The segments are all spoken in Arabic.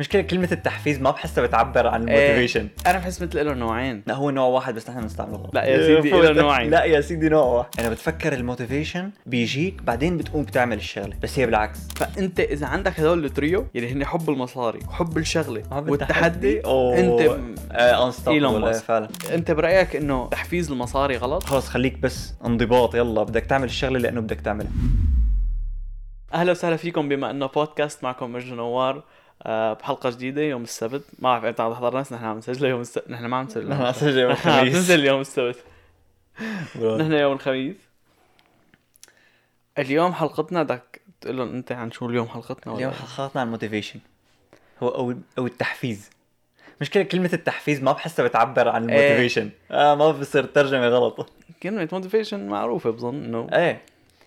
مشكلة كلمة التحفيز ما بحسها بتعبر عن إيه. ال motivation أنا بحس مثل له نوعين لا هو نوع واحد بس نحن بنستعمله غلط لا يا سيدي،. إله نوعين. لا يا سيدي نوع واحد أنا بتفكر ال motivation بيجيك بعدين بتقوم بتعمل الشغلة بس هي بالعكس فأنت إذا عندك هدول التريو اللي هن حب المصاري وحب الشغلة حب والتحدي أوه. أنت unstoppable. إيلون إيه، ماسك. فعلا أنت برأيك إنه تحفيز المصاري غلط خلص خليك بس انضباط يلا بدك تعمل الشغلة لأنه بدك تعملها أهلا وسهلا فيكم بما إنه بودكاست معكم مجد نوار بحلقة جديدة يوم السبت. ما بعرف إمتى عم تحضر ناس نحن عم نسجل يوم السبت. نحن ما عم نسجل نحن عم نسجل يوم الخميس. ننزل يوم السبت. نحن يوم الخميس. اليوم حلقتنا بدك تقول لهم أنت عن شو اليوم حلقتنا اليوم حلقاتنا عن ال motivation هو أو أو التحفيز. مشكلة كلمة التحفيز ما بحسها بتعبر عن. ال motivation آه ما بصير ترجمة غلط. كلمة motivation معروفة بظن إنه إيه.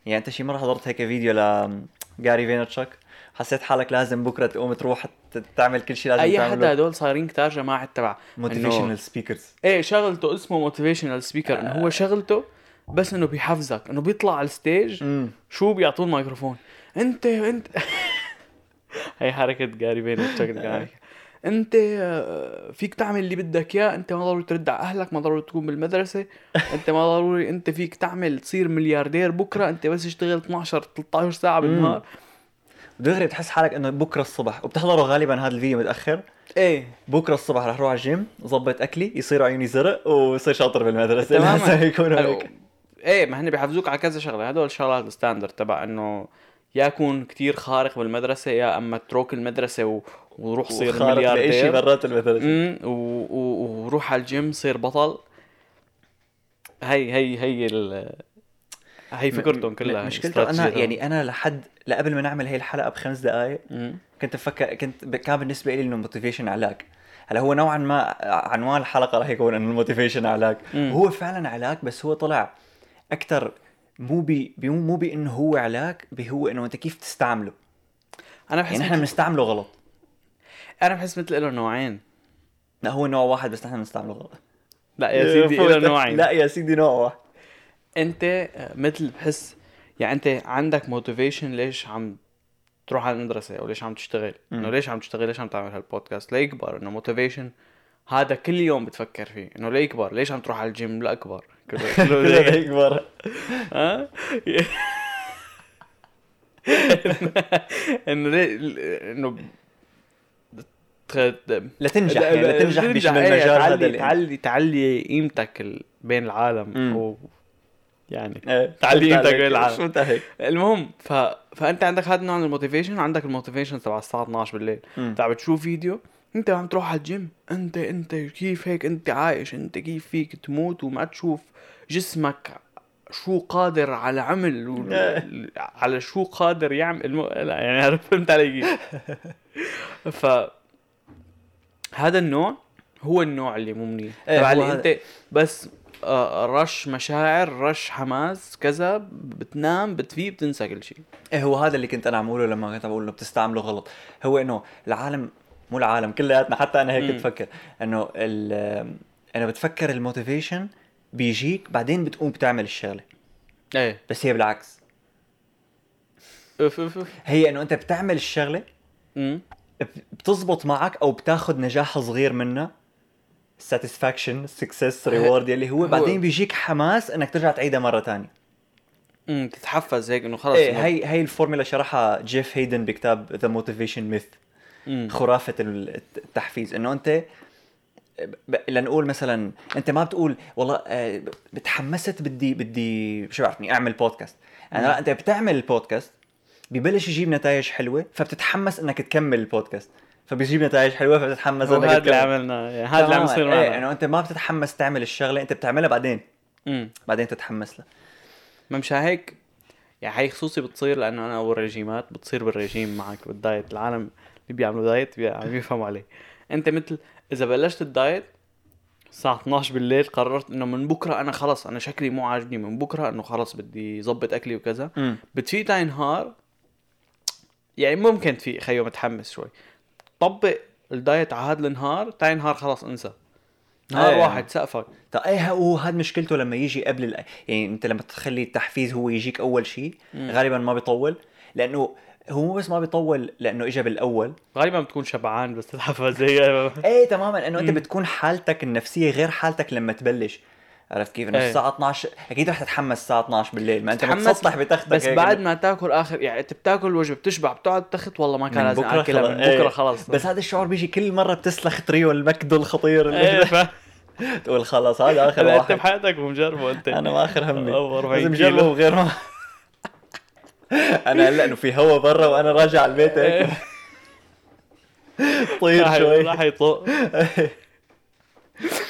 يعني أنت شي مرة حضرت هيك فيديو ل جاري فينرتشك حسيت حالك لازم بكرة تقوم تروح تعمل كل شيء لازم أي تعمله. حدا هدول صايرين كتار جماعة تبع motivational speakers إيه شغلته اسمه motivational speaker إنه هو شغلته بس إنه بيحفزك إنه بيطلع على ال stage شو بيعطوه الميكروفون. انت أنت هي حركة جاري فاينرتشك كان أنت آه، فيك تعمل اللي بدك إياه أنت ما ضروري ترد على أهلك ما ضروري تكون بالمدرسة أنت ما ضروري أنت فيك تعمل تصير ملياردير بكرة أنت بس اشتغل 12 13 ساعة بالنهار. دغري بتحس حالك إنه بكرة الصبح وبتحضره غالبا هذا الفيديو متأخر. إيه. بكرة الصبح رح أروح على الجيم ظبط أكلي يصير عيوني زرق ويصير شاطر بالمدرسة. تماما. لازم يكون هيك. إيه ما هن بيحفزوك على كذا شغلة. هدول الشغلات ال standard تبع إنه يا يكون كتير خارق بالمدرسة يا أما اترك المدرسة و... وروح صير لأي شيء ملياردير برات المدرسة. امم و... و... وروح على الجيم صير بطل. هي هي هي ال... هي فكرتهم كلها مشكلته أنا. يعني أنا لحد لقبل ما نعمل هي الحلقة بخمس دقائق. كنت بفكر كنت كان بالنسبة لي إنه motivation علاج هلا هو نوعا ما عنوان الحلقة راح يكون إنه ال motivation علاج مم. هو فعلا علاج بس هو طلع أكثر مو بي مو بانه هو علاج بي هو إنه أنت كيف تستعمله أنا بحس يعني إحنا. بنستعمله غلط أنا بحس مثل له نوعين لا هو نوع واحد بس نحن بنستعمله غلط لا يا سيدي. له نوعين لا يا سيدي نوع واحد انت آه، مثل بحس يعني انت عندك motivation ليش عم تروح على المدرسة أو ليش عم تشتغل. إنه ليش عم تشتغل؟ ليش عم تعمل هالبودكاست ليكبر إنه motivation هذا كل يوم بتفكر فيه. إنه ليكبر ليش عم تروح على الجيم لاكبر كله كله كله هيك. يكبر. ها؟ إنه إنه تخ- لتنجح يعني لتنجح بش- إيه، هذا تعلي تعلي قيمتك بين العالم يعني. إيه، تعلي شفت قيمتك عليك. بين العالم. شفت هيك؟ المهم ف... فأنت عندك هذا النوع من ال motivation وعندك ال motivation تبع الساعة 12 بالليل. مم. تبع بتشوف فيديو انت عم تروح على الجيم. انت انت كيف هيك؟ انت عايش. انت كيف فيك تموت وما تشوف جسمك شو قادر على عمل و... على شو قادر يعمل. الم... لا يعني فهمت علي كيف. ف هذا النوع هو النوع اللي مو منيح. إيه، تبع هو اللي انت بس رش مشاعر رش حماس كذا بتنام بتفيق بتنسى كل شيء. إيه هو هذا اللي كنت أنا عم أقوله لما كنت بقول إنه بتستعمله غلط. هو إنه العالم مو العالم كلياتنا حتى أنا هيك. بفكر إنه ال- أنا بتفكر الموتيفيشن بيجيك بعدين بتقوم بتعمل الشغلة. إيه. بس هي بالعكس. اف اف اف هي إنه أنت بتعمل الشغلة بتزبط معك أو بتاخذ نجاح صغير منها. satisfaction success reward يلي هو بعدين بيجيك حماس إنك ترجع تعيدها مرة ثانية أمم، تتحفز هيك إنه خلص إيه هي هي الفورمولا شرحها جيف هيدن بكتاب The Motivation Myth. خرافة ال- التحفيز. إنه أنت ب- لنقول مثلا أنت ما بتقول والله آه، بتحمست بدي بدي شو بعرفني أعمل بودكاست أنا لا أنت بتعمل البودكاست ببلش يجيب نتائج حلوة فبتتحمس إنك تكمل البودكاست فبيجيب نتائج حلوة فبتتحمس إنك هذا اللي عملناه يعني هذا اللي عم يصير إيه معنا إنه أنت ما بتتحمس تعمل الشغلة أنت بتعملها بعدين. أمم. بعدين تتحمس لها. ما مشان هيك؟ يعني هي خصوصي بتصير لأنه أنا اول رجيمات بتصير بالرجيم معك بالدايت. العالم اللي بيعملوا diet عم يفهموا عليه. أنت مثل إذا بلشت ال diet الساعة 12 بالليل قررت إنه من بكرة أنا خلص أنا شكلي مو عاجبني من بكرة إنه خلص بدي ظبط أكلي وكذا. بتفيق تاني نهار يعني ممكن تفيق خيو متحمس شوي. طبق ال diet على هذا النهار تاني نهار خلص انسى نهار إيه. واحد سقفك طيب إيه هو هذا مشكلته لما يجي قبل ال... يعني أنت لما تخلي التحفيز هو يجيك أول شيء. غالبا ما بيطول لأنه هو مو بس ما بيطول لأنه اجى بالأول غالبا بتكون شبعان بس تتحفز هيك إيه تماما انه أنت. بتكون حالتك النفسية غير حالتك لما تبلش عرفت كيف؟ إنه إيه. الساعة 12 أكيد رح تتحمس الساعة 12 بالليل ما أنت متسطح بتختك بس بعد ما تاكل اخر يعني أنت بتاكل وجبة بتشبع بتقعد تخت والله ما كان لازم بكرة أكلها خلص. من إيه. بكرة خلص بس هذا الشعور بيجي كل مرة بتسلخ تريو المكدو الخطير اللي إيه ف... تقول خلص هذا آخر هلا أنت واحد بحياتك ومجربه أنت أنا ما آخر همي أو 40 لازم كيلو. جربه غير ما أنا هلا إنه في هوا برا وأنا راجع على البيت هيك طير شوي راح يطق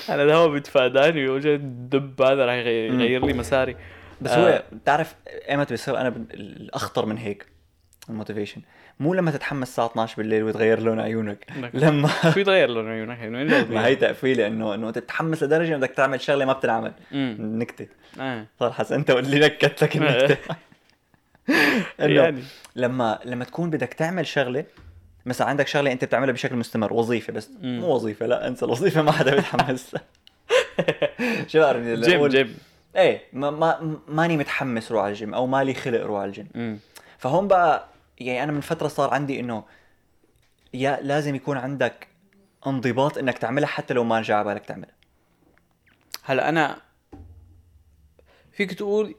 أنا الهواء بيتفاداني وجا الدب هذا راح يغير لي مساري. بس آه. هو بتعرف ايمتى بيصير أنا الأخطر من هيك الموتيفيشن. مو لما تتحمس الساعة 12 بالليل وتغير لون عيونك. لما شو يتغير لون عيونك؟ يعني ما هي تقفيلة انه إنه تتحمس لدرجة انك تعمل شغلة ما بتنعمل. نكتة. صار حسن أنت واللي نكت لك النكته إنه يعني. لما لما تكون بدك تعمل شغلة مثلا عندك شغلة أنت بتعملها بشكل مستمر وظيفة بس. مم. مو وظيفة لا أنسى الوظيفة ما حدا بيتحمس. شو بعرف gym gym. إيه ما ما ماني متحمس روح على الجيم أو مالي خلق روح على الجيم. فهون بقى يعني أنا من فترة صار عندي إنه يا لازم يكون عندك انضباط إنك تعملها حتى لو ما جاء على بالك تعملها. هلا أنا فيك تقول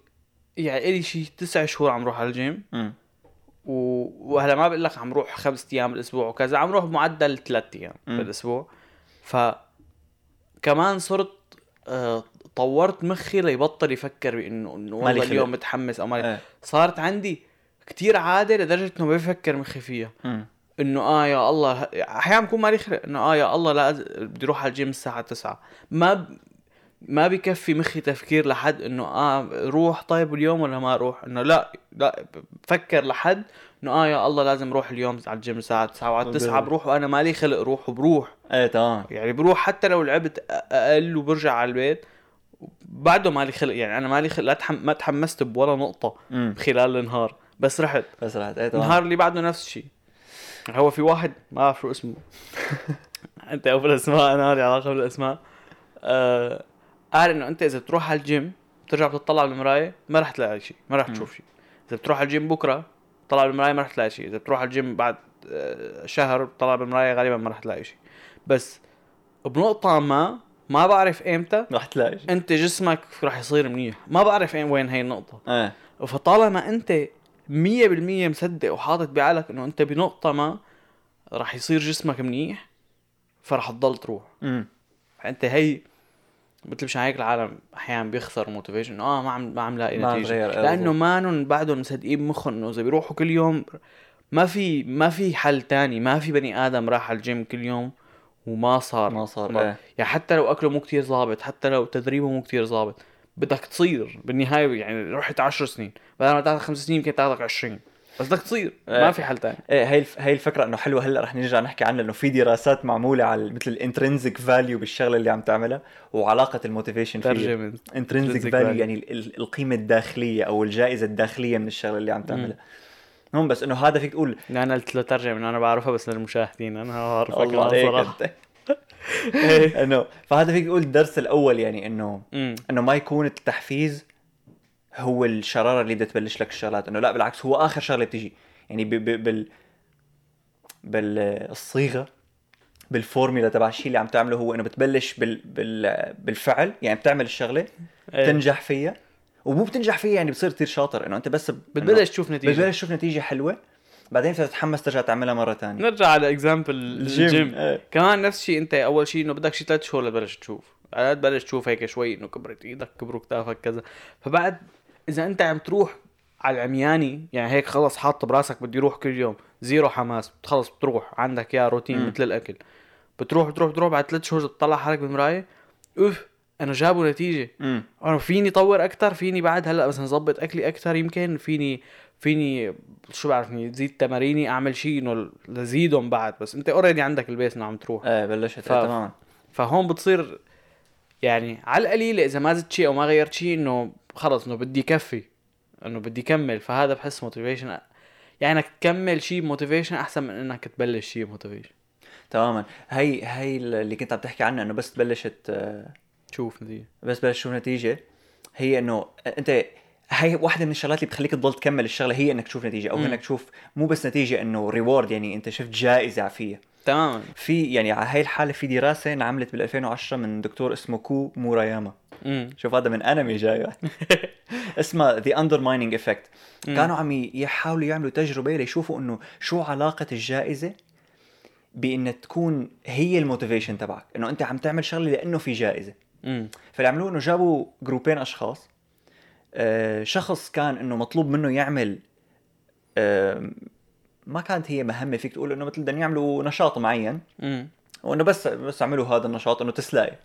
يعني إلي شي تسع شهور عم روح على الجيم. و... وهلا ما بقول لك عم روح خمس أيام بالأسبوع وكذا عم روح بمعدل ثلاث أيام. بالأسبوع. ف كمان صرت آه، طورت مخي ليبطل يفكر بإنه إنه والله. اليوم متحمس أو مالي إيه. صارت عندي كتير عادة لدرجة إنه بفكر مخي فيها. إنه آه يا الله أحيانا بكون مالي خلق إنه آه يا الله لا بدي أروح على الجيم الساعة 9 ما ب... ما بكفي مخي تفكير لحد إنه آه روح طيب اليوم ولا ما أروح إنه لا لا بفكر لحد إنه آه يا الله لازم أروح اليوم على الجيم الساعة 9 وعلى 9 بروح وأنا مالي خلق روح وبروح. إيه تمام. يعني بروح حتى لو لعبت أقل وبرجع على البيت بعده مالي خلق يعني أنا مالي خلق لا تحم... ما تحمست بولا نقطة امم خلال النهار بس رحت. بس رحت إيه تمام. النهار اللي بعده نفس الشيء هو في واحد ما بعرف شو اسمه. أنت أبو الأسماء أنا لي علاقة بالأسماء. آه قال إنه أنت إذا بتروح على الجيم بترجع بتطلع بالمراية ما رح تلاقي شيء ما رح. تشوف شيء. إذا بتروح على الجيم بكرة طلع بالمراية ما رح تلاقي شيء. إذا بتروح على الجيم بعد آه، شهر طلع بالمراية غالبا ما رح تلاقي شيء. بس بنقطة ما ما بعرف إمتى رح تلاقي شيء. أنت جسمك رح يصير منيح. ما بعرف وين هي النقطة. إيه. فطالما أنت مية بالمية مصدق وحاطط بعقلك إنه أنت بنقطة ما رح يصير جسمك منيح فرح تضل تروح. امم فانت هي مثل مشان هيك العالم أحيانا بيخسر motivation إنه آه ما عم ما عم لاقي نتيجة. لأنه. مانن بعدهم مصدقين بمخهم إنه إذا بيروحوا كل يوم ما في ما في حل تاني. ما في بني آدم راح على الجيم كل يوم وما صار. ما صار ما- إيه. يعني حتى لو أكله مو كتير ظابط حتى لو تدريبه مو كتير ظابط بدك تصير. بالنهاية يعني رحت 10 سنين بدل ما تاخذ خمس سنين يمكن تاخذك 20 بس بدك تصير. ما في حل تاني إيه هي. هي الفكرة إنه حلوة هلأ رح نرجع نحكي عنها لأنه في دراسات معمولة على مثل ال intrinsic value بالشغلة اللي عم تعملها وعلاقة ال motivation فيها ترجمة intrinsic intrinsic value. يعني ال- ال- القيمة الداخلية أو الجائزة الداخلية من الشغلة اللي عم تعملها هم بس إنه هذا فيك تقول أنا قلت له ترجمة أنا بعرفها بس للمشاهدين أنا بعرفها كمان صراحة إيه. إنه فهذا فيك تقول الدرس الأول يعني إنه. إنه ما يكون التحفيز هو الشرارة اللي بدها تبلش لك الشغلات. إنه لا بالعكس هو آخر شغلة بتيجي يعني ب ب بال بالصيغة بالفورميلا تبع الشيء اللي عم تعمله هو إنه بتبلش بال بال بالفعل. يعني بتعمل الشغلة إيه. تنجح فيها. ومو بتنجح فيها يعني بتصير كثير شاطر. إنه أنت بس ب- بتبلش تشوف نتيجة. بتبلش تشوف نتيجة حلوة بعدين بتتحمس ترجع تعملها مرة ثانية نرجع على example ال gym إيه. كمان نفس الشيء أنت أول شيء إنه بدك شي ثلاث شهور لتبلش تشوف. على تبلش تشوف هيك شوي إنه كبرت إيدك كبروا كتافك كذا. فبعد إذا أنت عم تروح على العمياني يعني هيك خلص حاط براسك بدي أروح كل يوم zero حماس خلص بتروح عندك يا روتين مم. مثل الأكل. بتروح بتروح بتروح بعد ثلاث شهور بتطلع حالك بالمرايه أوف أنا جابوا نتيجة. امم أنا فيني طور أكثر فيني بعد هلأ مثلا ظبط أكلي أكثر يمكن فيني فيني شو بعرفني زيد تماريني أعمل شيء إنه لزيدهم بعد بس أنت already عندك ال base إنه عم تروح. إيه بلشت ف- إيه تماما. فهون بتصير يعني على القليله إذا ما زدت شيء أو ما غيرت شيء إنه خلص إنه بدي كفي إنه بدي كمل. فهذا بحس motivation يعني إنك تكمل شيء motivation أحسن من إنك تبلش شيء motivation تماما. هي هي اللي كنت عم تحكي عنها إنه بس تبلشت آه، شوف نتيجة. بس بلش شوف نتيجة. هي إنه أنت هاي واحدة من الشغلات اللي بتخليك تضل تكمل الشغلة هي إنك تشوف نتيجة أو مم. إنك تشوف مو بس نتيجة إنه reward يعني أنت شفت جائزة فيها. تماما. في يعني على هاي الحالة في دراسة انعملت بال 2010 من دكتور اسمه كو موراياما شوف هذا من أنمي جاي. اسمها the undermining effect. كانوا عم يحاولوا يعملوا تجربة ليشوفوا إنه شو علاقة الجائزة بإن تكون هي ال motivation تبعك. إنه أنت عم تعمل شغلة لأنه في جائزة. فاللي عملوه إنه جابوا جروبين أشخاص. آه، شخص كان إنه مطلوب منه يعمل آه، ما كانت هي مهمة فيك تقول إنه مثل بدهم يعملوا نشاط معين. امم وإنه بس بس اعملوا هذا النشاط إنه تسلاقي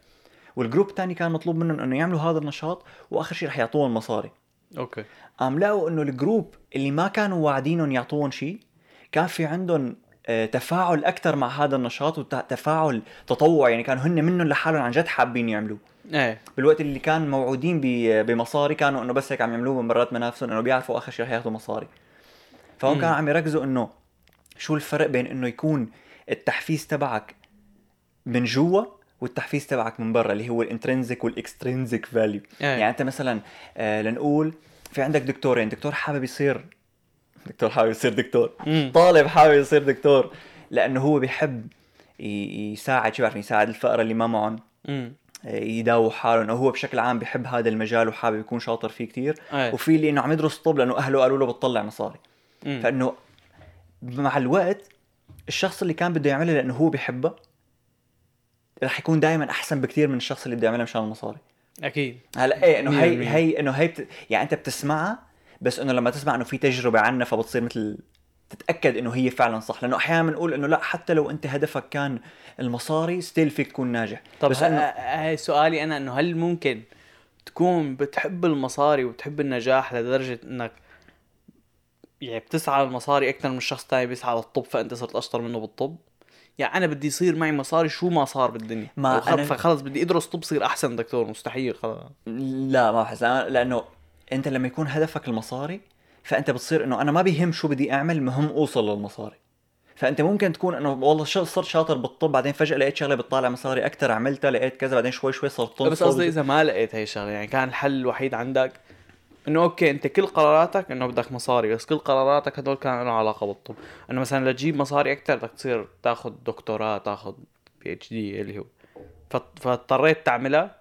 وال group الثاني كان مطلوب منهم إنه يعملوا هذا النشاط وآخر شيء رح يعطوهم مصاري. okay. قام لقوا إنه ال group اللي ما كانوا واعدينهم يعطوهم شيء كان في عندهم آه، تفاعل أكثر مع هذا النشاط وتفاعل تطوع يعني كانوا هن منهم لحالهم عن جد حابين يعملوه. إيه. بالوقت اللي كان موعودين بمصاري كانوا إنه بس هيك عم يعملوه من مرات منافسهم إنه بيعرفوا آخر شيء رح ياخذوا مصاري. مم. كانوا عم يركزوا إنه شو الفرق بين إنه يكون التحفيز تبعك من جوا والتحفيز تبعك من برا اللي هو ال intrinsic وال extrinsic value إيه. يعني أنت مثلا آه لنقول في عندك دكتورين دكتور حابب يصير دكتور حابب يصير دكتور. مم. طالب حابب يصير دكتور لأنه هو بيحب يساعد شو بعرف يساعد الفقراء اللي ما معهم امم يداووا حالهم. أو هو بشكل عام بيحب هذا المجال وحابب يكون شاطر فيه كتير. إيه. وفي اللي إنه عم يدرس طب لأنه أهله قالوا له بتطلع مصاري. مم. فإنه مع الوقت الشخص اللي كان بده يعملها لأنه هو بيحبها رح يكون دائما أحسن بكثير من الشخص اللي بده يعملها مشان المصاري أكيد هلا إيه إنه هي. هي إنه هي بت... يعني أنت بتسمعها بس إنه لما تسمع إنه في تجربة عنها فبتصير مثل تتأكد إنه هي فعلا صح لأنه أحيانا بنقول إنه لا حتى لو أنت هدفك كان المصاري ستيل فيك تكون ناجح طب بس انه هاي سؤالي أنا إنه هل ممكن تكون بتحب المصاري وبتحب النجاح لدرجة إنك يعني بتسعى للمصاري أكثر من الشخص الثاني بيسعى للطب فأنت صرت أشطر منه بالطب. يعني أنا بدي يصير معي مصاري شو ما صار بالدنيا. ما وخ- أنا- فخلص بدي أدرس طب صير أحسن دكتور مستحيل خلص. لا ما بحس. لأنه أنت لما يكون هدفك المصاري فأنت بتصير إنه أنا ما بيهم شو بدي أعمل مهم أوصل للمصاري. فأنت ممكن تكون إنه والله شو- صرت شاطر بالطب بعدين فجأة لقيت شغلة بتطالع مصاري أكثر عملتها لقيت كذا بعدين شوي شوي صرت بس. قصدي إذا ما لقيت هي الشغلة يعني كان الحل الوحيد عندك إنه okay أنت كل قراراتك إنه بدك مصاري بس كل قراراتك هدول كان لهم علاقة بالطب. إنه مثلا لتجيب مصاري أكثر بدك تصير تاخذ دكتوراه تاخذ PhD اللي هو. فاض- فاضطريت تعملها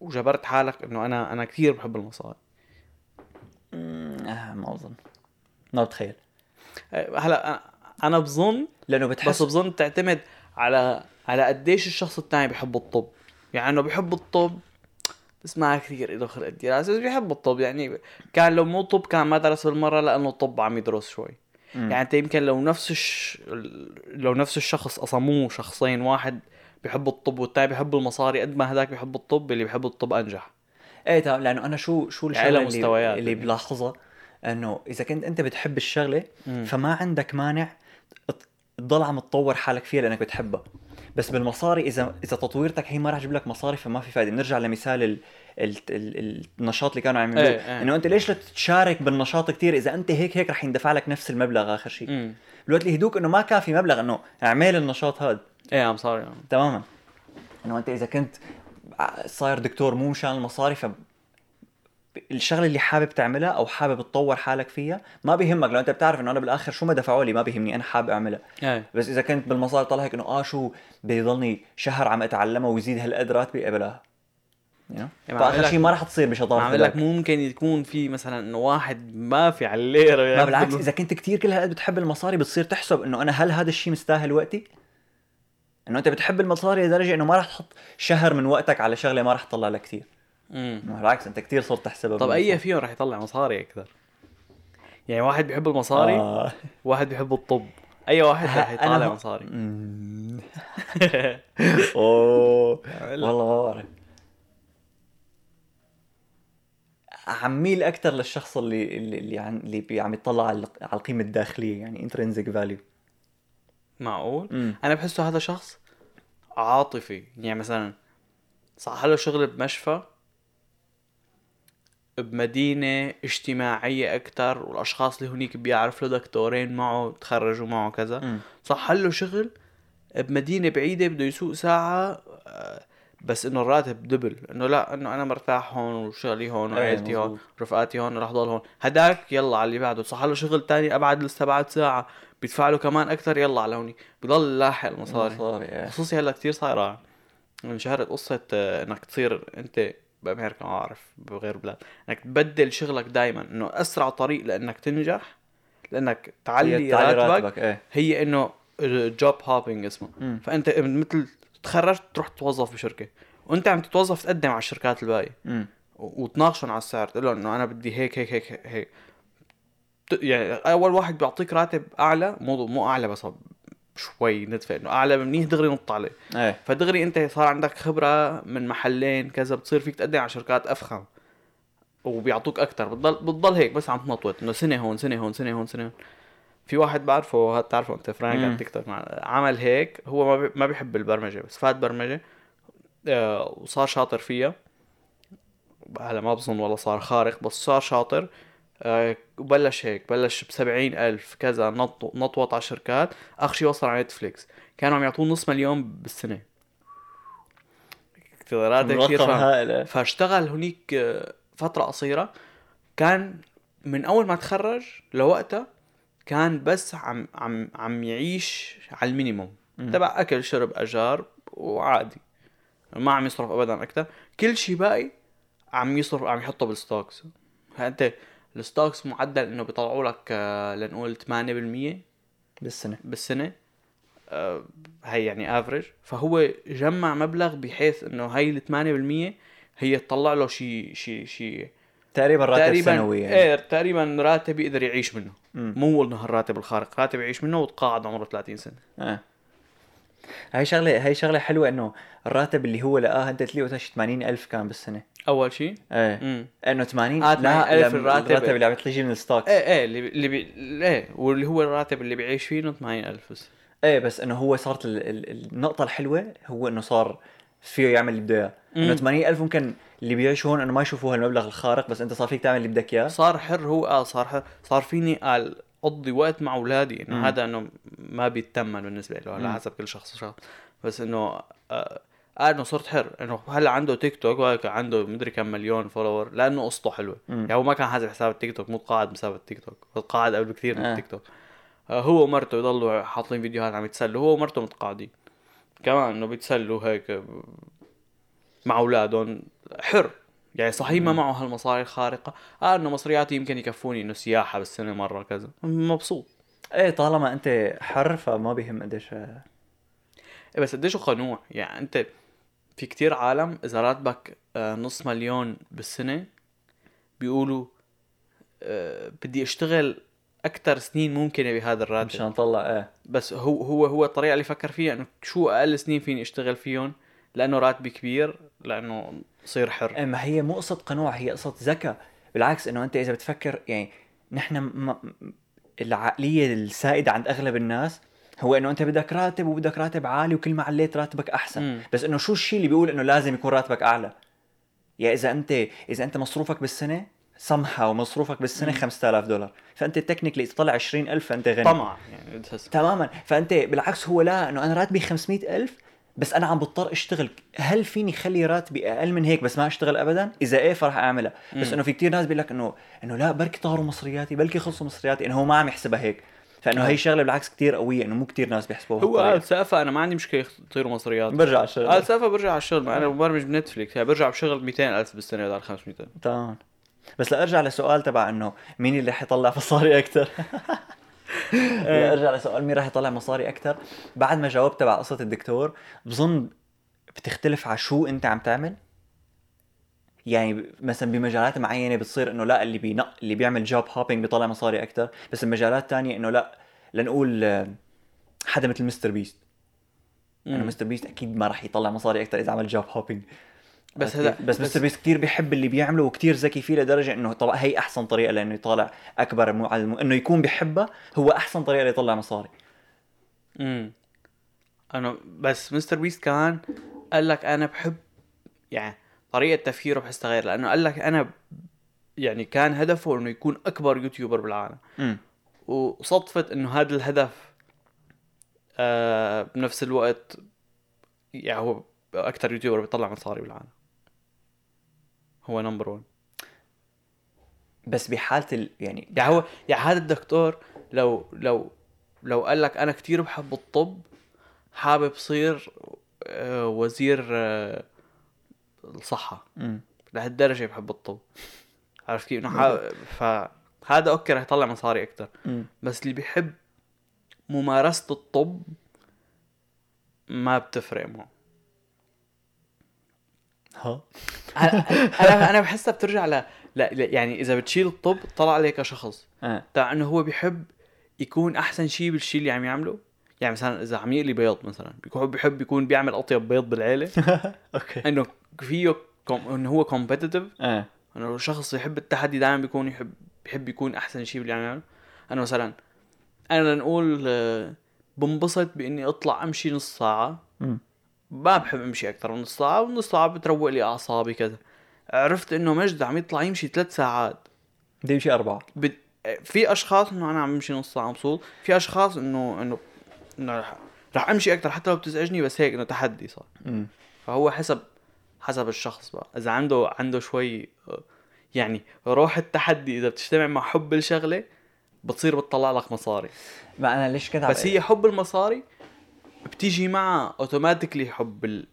وجبرت حالك إنه أنا أنا كثير بحب المصاري. آه ما اظن ما بتخيل. أه، هلأ أنا بظن لأنه بس بتحس بظن تعتمد على على قديش الشخص الثاني بحب الطب. يعني إنه بحب الطب بس ما كثير له خلق دراسه بس بيحب الطب يعني كان لو مو طب كان ما درس بالمرة لأنه الطب عم يدرس شوي مم. يعني أنت يمكن لو نفس الش... لو نفس الشخص أصلا مو شخصين واحد بيحب الطب والثاني بيحب المصاري قد ما هذاك بيحب الطب اللي بيحب الطب أنجح إيه تمام لأنه أنا شو شو الشغلة اللي, اللي. بلاحظها إنه إذا كنت أنت بتحب الشغلة مم. فما عندك مانع تضل عم تطور حالك فيها لأنك بتحبها بس بالمصاري إذا إذا تطويرتك هي ما رح تجيب لك مصاري فما في فائده بنرجع لمثال ال... ال... ال... النشاط اللي كانوا عم يعملوه. إيه، إيه. إنه أنت ليش لا تشارك بالنشاط كتير؟ إذا أنت هيك هيك رح يندفع لك نفس المبلغ آخر شيء بالوقت اللي هدوك إنه ما كان في مبلغ إنه اعمل النشاط هذا. إيه I'm sorry تماما. إنه أنت إذا كنت صاير دكتور مو مشان المصاري ف الشغلة اللي حابب تعملها أو حابب تطور حالك فيها ما بيهمك لو أنت بتعرف إنه أنا بالآخر شو ما دفعوا لي ما بيهمني أنا حابب أعملها إيه بس إذا كنت بالمصاري طلع هيك إنه آه شو بيضلني شهر عم اتعلمها ويزيد هالقد راتبي قبلها you know? يعني فآخر عم شيء ما رح تصير عم بشطاره أقول لك. ممكن يكون في مثلا إنه واحد ما في على الليرة ما يعني بالعكس إذا كنت كتير كل هالقد بتحب المصاري بتصير تحسب إنه أنا هل هذا الشيء مستاهل وقتي؟ إنه أنت بتحب المصاري لدرجة إنه ما رح تحط شهر من وقتك على شغلة ما رح تطلع لك كثير مم. بالعكس أنت كثير صرت تحسبها طب. أي فيهم رح يطلع مصاري أكثر؟ يعني واحد بيحب المصاري آه. واحد بيحب الطب. أي واحد رح أنا يطلع هو- مصاري. مم. أوه. والله ما بعرف. عميل أكثر للشخص اللي اللي اللي عن اللي عم يطلع على القيمة الداخلية يعني انترنسك فاليو معقول؟ أنا بحسه هذا شخص عاطفي. يعني مثلا صح له شغل بمشفى بمدينة اجتماعية أكتر والأشخاص اللي هنيك بيعرف له دكتورين معه تخرجوا معه كذا. صح له شغل بمدينة بعيدة بده يسوق ساعة آه، بس إنه الراتب دبل. إنه لا إنه أنا مرتاح هون وشغلي هون إيه، وعيلتي هون. رفقاتي هون راح ضل هون. هداك يلا على اللي بعده. صح له شغل تاني أبعد لسه بعد ساعة. بيدفع له كمان أكثر يلا على هوني بضل لاحق المصاري. مصاري إيه. خصوصي هلأ كثير صايرة. انشهرت قصة آه، إنك تصير أنت بامريكا ما أعرف بغير بلاد. إنك تبدل شغلك دائما إنه أسرع طريق لإنك تنجح لإنك تعلي راتبك راتبك إيه. هي إنه جوب هوبينج اسمه. مم. فأنت مثل تخرجت تروح توظف بشركة وأنت عم تتوظف تقدم على الشركات الباقية. وتناقشهم على السعر تقول لهم إنه أنا بدي هيك هيك هيك هيك يعني أول واحد بيعطيك راتب أعلى مو مو أعلى بس شوي ندفع إنه أعلى منيح دغري نط عليه. إيه. فدغري أنت صار عندك خبرة من محلين كذا بتصير فيك تقدم على شركات أفخم وبيعطوك أكثر بتضل بتضل هيك بس عم تنطوط. إنه سنة هون سنة هون سنة هون سنة هون. في واحد بعرفه هاد بتعرفه أنت فرانك. على تيك توك. عمل هيك هو ما ما بيحب البرمجة بس فات برمجة آه، وصار شاطر فيها. هلا ما بظن والله صار خارق بس صار شاطر. وبلش هيك بلش بسبعين ألف كذا نط نطوط على شركات آخر شي وصل على Netflix. كانوا عم يعطوه نص مليون بالسنة. راتب كثير رقم فاهم. هائل إيه. فاشتغل هنيك آه، فترة قصيرة. كان من أول ما تخرج لوقتها كان بس عم عم عم يعيش على minimum ال. تبع أكل شرب أجار وعادي. ما عم يصرف أبدا أكثر كل شيء باقي عم يصرف عم يحطه بال stocks. فأنت ال stocks معدل إنه بيطلعوا لك آه، لنقول 8% بالسنة بالسنة آه، هي يعني average فهو جمع مبلغ بحيث إنه هي ال 8% هي تطلع له شيء شيء شيء تقريبا راتب تقريبا سنوي يعني. إيه تقريبا راتب يقدر يعيش منه مم. مو إنه الراتب الخارق راتب يعيش منه وتقاعد عمره 30 سنة آه. هاي شغلة هاي شغلة حلوة إنه الراتب اللي هو لقاه أنت تلاقيه وقتها شي 80000 كان بالسنة أول شيء إيه. إنه 80 آه، لا 80,000 لم- الراتب. الراتب اللي عم تيجي من ال stocks إيه إيه اللي اللي بي... إيه واللي هو الراتب اللي بيعيش فيه إنه 80000 بس. إيه بس إنه هو صارت ال... ال... النقطة الحلوة هو إنه صار فيه يعمل اللي بده إياه. إنه مم. 80000 ممكن اللي بيعيشوا هون إنه ما يشوفوا هالمبلغ الخارق بس أنت صار فيك تعمل اللي بدك إياه. صار حر هو قال صار حر صار فيني قال أقضي وقت مع أولادي. إنه هذا إنه ما بيتثمن بالنسبة له على. حسب كل شخص وشخص. بس إنه آه، قال انه صرت حر. انه هلا عنده تيك توك؟ وهيك عنده مدري كم مليون follower لأنه قصته حلوة. مم. يعني هو ما كان حاسب حساب التيك توك مو قاعد بسبب التيك توك. قاعد قبل بكثير من آه. التيك توك. آه، هو ومرته يضلوا حاطين فيديوهات عم يتسلوا. هو ومرته متقاعدين. كمان إنه بيتسلوا هيك آه، مع أولادهم. حر. يعني صحيح ما معه هالمصاري الخارقة. آه إنه مصرياتي يمكن يكفوني إنه سياحة بالسنة مرة كذا. مبسوط. إيه طالما أنت حر فما بيهم قديش. إيه بس قديش قنوع؟ يعني أنت في كتير عالم إذا راتبك آه، نص مليون بالسنة بيقولوا آه، بدي أشتغل أكثر سنين ممكنة بهذا الراتب. مشان طلع إيه. بس هو هو هو الطريقة اللي فكر فيها إنه شو أقل سنين فيني أشتغل فيهم؟ لأنه راتبي كبير لأنه صير حر. إيه، ما هي مو قصة قنوع هي قصة ذكاء. بالعكس إنه أنت إذا بتفكر يعني نحن م... العقلية السائدة عند أغلب الناس هو إنه أنت بدك راتب وبدك راتب عالي وكل ما عليت راتبك أحسن. مم. بس إنه شو الشيء اللي بيقول إنه لازم يكون راتبك أعلى؟ يعني إذا انت إذا أنت مصروفك بالسنة سمحة ومصروفك بالسنة مم. 5000 دولار. فأنت تكنيكلي إذا طلع 20000 فأنت غني. طمع. يعني تماما. فأنت بالعكس هو لا إنه أنا راتبي 500000 بس أنا عم بضطر أشتغل. هل فيني خلي راتبي أقل من هيك بس ما أشتغل ابدا؟ إذا إيه فرح أعملها. بس. إنه في كتير ناس بيقول لك انه إنه لا بركي طاروا مصرياتي بلكي خلصوا مصرياتي إنه هو ما عم يحسبها هيك. فإنه آه. هي شغلة بالعكس كتير قوية إنه مو كتير ناس بيحسبوها هو. قال سقفة أنا ما عندي مشكلة يطيروا مصريات برجع على الشغل. قال سقفة برجع على الشغل أنا مبرمج بنتفليكس يعني برجع بشغل 200 ألف بالسنة بدل 500 الف تمام. بس لارجع لسؤال تبع إنه مين اللي رح يطلع مصاري أكثر أرجع لسؤال مين رح يطلع مصاري أكثر بعد ما جاوبت تبع قصة الدكتور بظن بتختلف على شو أنت عم تعمل. يعني مثلا بمجالات معينة بتصير إنه لا اللي بينق اللي بيعمل job hopping بيطلع مصاري أكثر بس بمجالات تانية إنه لا لنقول آه، حدا مثل مستر بيست إنه. مستر بيست أكيد ما رح يطلع مصاري أكثر إذا عمل job hopping بس بس هذا- بس مستر بيست كثير بيحب اللي بيعمله وكثير ذكي فيه لدرجة إنه طبعا هي أحسن طريقة لإنه يطالع أكبر مو على الم... إنه يكون بيحبها هو أحسن طريقة ليطلع مصاري. امم أنا بس مستر بيست كان قال لك أنا بحب يعني طريقة تفكيره بحس تغير لأنه قال لك أنا يعني كان هدفه إنه يكون أكبر YouTuber بالعالم. امم وصدفت إنه هذا الهدف آه بنفس الوقت يعني هو أكثر YouTuber بيطلع مصاري بالعالم. هو number 1 بس بحالة ال... يعني يعني هو يعني هذا الدكتور لو لو لو قال لك أنا كثير بحب الطب حابب صير آه، وزير آه، الصحة. مم. لهالدرجة بحب الطب. عرفت كيف؟ إنه فهذا okay رح يطلع مصاري أكثر. بس اللي بيحب ممارسة الطب ما بتفرق معه. ها؟ أنا أنا بحسها بترجع ل... لا لا، يعني إذا بتشيل الطب طلع عليه كشخص. تاع إنه هو بيحب يكون أحسن شيء بالشيء اللي عم يعمله؟ يعني مثلا إذا عم يقلي بيض مثلا بيكون بيحب يكون بيعمل أطيب بيض بالعيلة. Okay. إنه فيه كوم... انه هو competitive آه. إنه شخص يحب التحدي دائما بيكون يحب بيحب يكون أحسن شيء باللي عم يعمله أنا مثلا أنا لنقول آه، بنبسط بإني أطلع أمشي نص ساعة. مم. ما بحب أمشي أكثر من نص ساعة ونص ساعة بتروق لي أعصابي كذا. عرفت إنه مجد عم يطلع يمشي ثلاث ساعات. بده يمشي أربعة. بد... في أشخاص إنه أنا عم امشي نص ساعة مبسوط. في أشخاص انه انه إنه رح, رح أمشي أكثر حتى لو بتزعجني بس هيك إنه تحدي صار. فهو حسب حسب الشخص بقى. إذا عنده عنده شوي يعني روح التحدي إذا بتجتمع مع حب الشغلة بتصير بتطلع لك مصاري. ما أنا ليش عم- بس هي حب المصاري بتيجي مع automatically حب ال...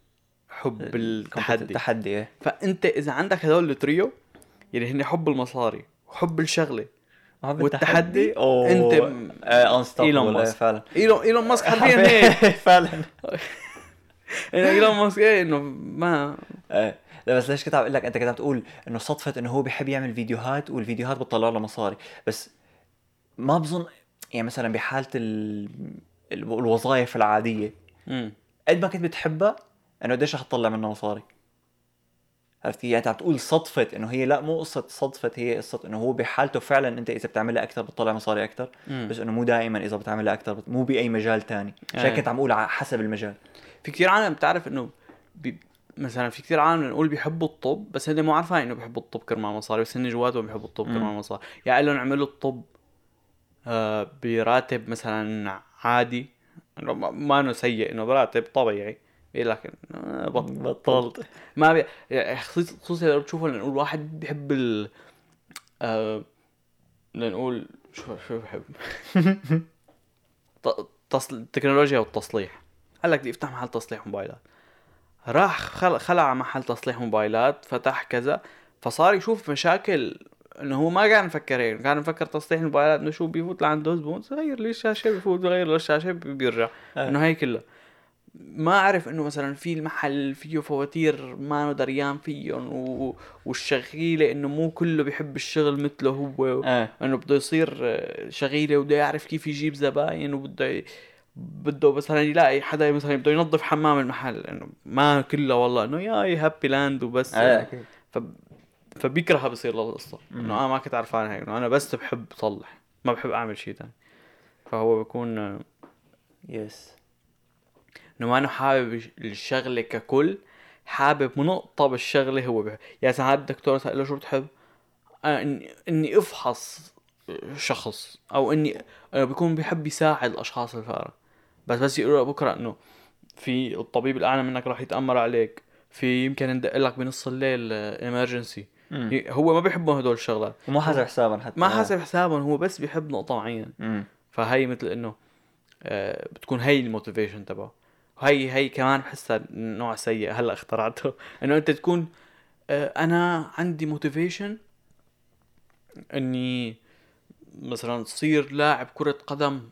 حب التحدي. التحدي إيه. فأنت إذا عندك هدول التريو اللي هن حب المصاري وحب الشغلة والتحدي، إيلون إيه، ماسك. فعلا. إيلون إيلون ماسك حرفيا هيك. فعلا. يعني ايلون ماسك إيه إنه ما إيه لا بس ليش كنت عم أقول لك أنت كنت عم تقول إنه صدفة إنه هو بيحب يعمل فيديوهات والفيديوهات بتطلع له مصاري بس ما بظن يعني مثلا بحالة ال... ال- الوظائف العادية. قد ما كنت بتحبها إنه قديش رح تطلع منها مصاري عرفت؟ يعني أنت عم تقول صدفة إنه هي لا مو قصة صدفة هي قصة إنه هو بحالته فعلا أنت إذا بتعملها أكثر بتطلع مصاري أكثر مم. بس إنه مو دائما إذا بتعملها أكثر بت... مو بأي مجال تاني عشان إيه. كنت عم أقول حسب المجال في كثير عالم بتعرف إنه بي... مثلا في كثير عالم نقول بيحبوا الطب بس هن مو عارفين إنه بيحبوا الطب كرمال مصاري بس هن جواتهم بيحبوا الطب. كرمال مصاري. يعني لهم عملوا الطب آه براتب مثلا عادي ما- إنه سيء إنه براتب طبيعي. بيقول لك آه بطلت. ما بي... يعني خصوص- خصوصا لو بتشوفوا نقول واحد بيحب ال آه... نقول شو شو بحب؟ تصل... التكنولوجيا والتصليح. قال لك بدي افتح محل تصليح موبايلات. راح خل... خلع محل تصليح موبايلات فتح كذا فصار يشوف مشاكل إنه هو ما كان مفكر هيك كان مفكر تصليح الموبايلات إنه شو بيفوت لعنده زبون غير لي الشاشه بيفوت؟ بغير له الشاشه بي- بيرجع؟ آه. إنه هي كلها ما عرف إنه مثلا في المحل فيه فواتير ما دريان فيهم و... والشغيلة إنه مو كله بيحب الشغل مثله هو إيه. إنه بده يصير آه، شغيلة وبده يعرف كيف يجيب زباين وبده بده مثلا يلاقي حدا مثلا بده ينظف حمام المحل إنه ما كله والله إنه yay happy land وبس. أكيد. ف... فبيكرهها بصير للقصة. إنه أنا ما كنت عرفان هيك. إنه أنا بس بحب صلح ما بحب أعمل شيء ثاني فهو بيكون آه، yes إنه ما إنه حابب الشغلة ككل حابب نقطة بالشغلة هو بحب يعني مثلا هذا الدكتور سأل له شو بتحب؟ أنا إني إني أفحص شخص أو اني أنا بيكون بيحب يساعد الأشخاص الفقراء بس بس له بكرة إنه في الطبيب الاعلى منك راح يتأمر عليك في يمكن ندق لك بنص الليل امرجنسي مم. هو ما بيحبوا هدول الشغلات. ومو حاسب حسابا حتى. ما حاسب حسابهم هو بس بيحب نقطة معينة. امم فهي مثل إنه آه، بتكون هي الموتيفيشن تبعه. هي هي كمان بحسها نوع سيء هلأ اخترعته. إنه أنت تكون آه، أنا عندي motivation إني مثلا تصير لاعب كرة قدم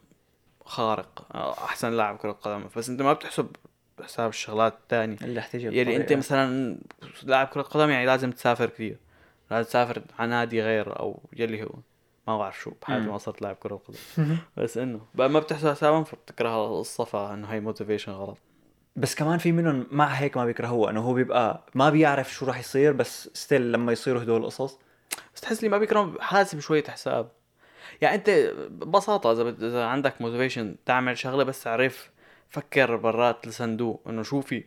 خارق أحسن لاعب كرة قدم بس أنت ما بتحسب حساب الشغلات الثانية اللي يعني أنت. مثلا لاعب كرة قدم يعني لازم تسافر كثير. لازم تسافر على نادي غير أو يلي هو. ما بعرف شو بحياتي. ما صرت لاعب كرة قدم بس إنه بقى ما بتحسب حسابهم فبتكره القصة فانه هي motivation غلط. بس كمان في منهم مع هيك ما بيكرهوه إنه هو بيبقى ما بيعرف شو راح يصير بس still لما يصيروا هدول القصص. بس تحس لي ما بيكرههم حاسب شوية حساب. يعني أنت ببساطة إذا إذا عندك motivation تعمل شغلة بس عرف فكر برات الصندوق إنه شو في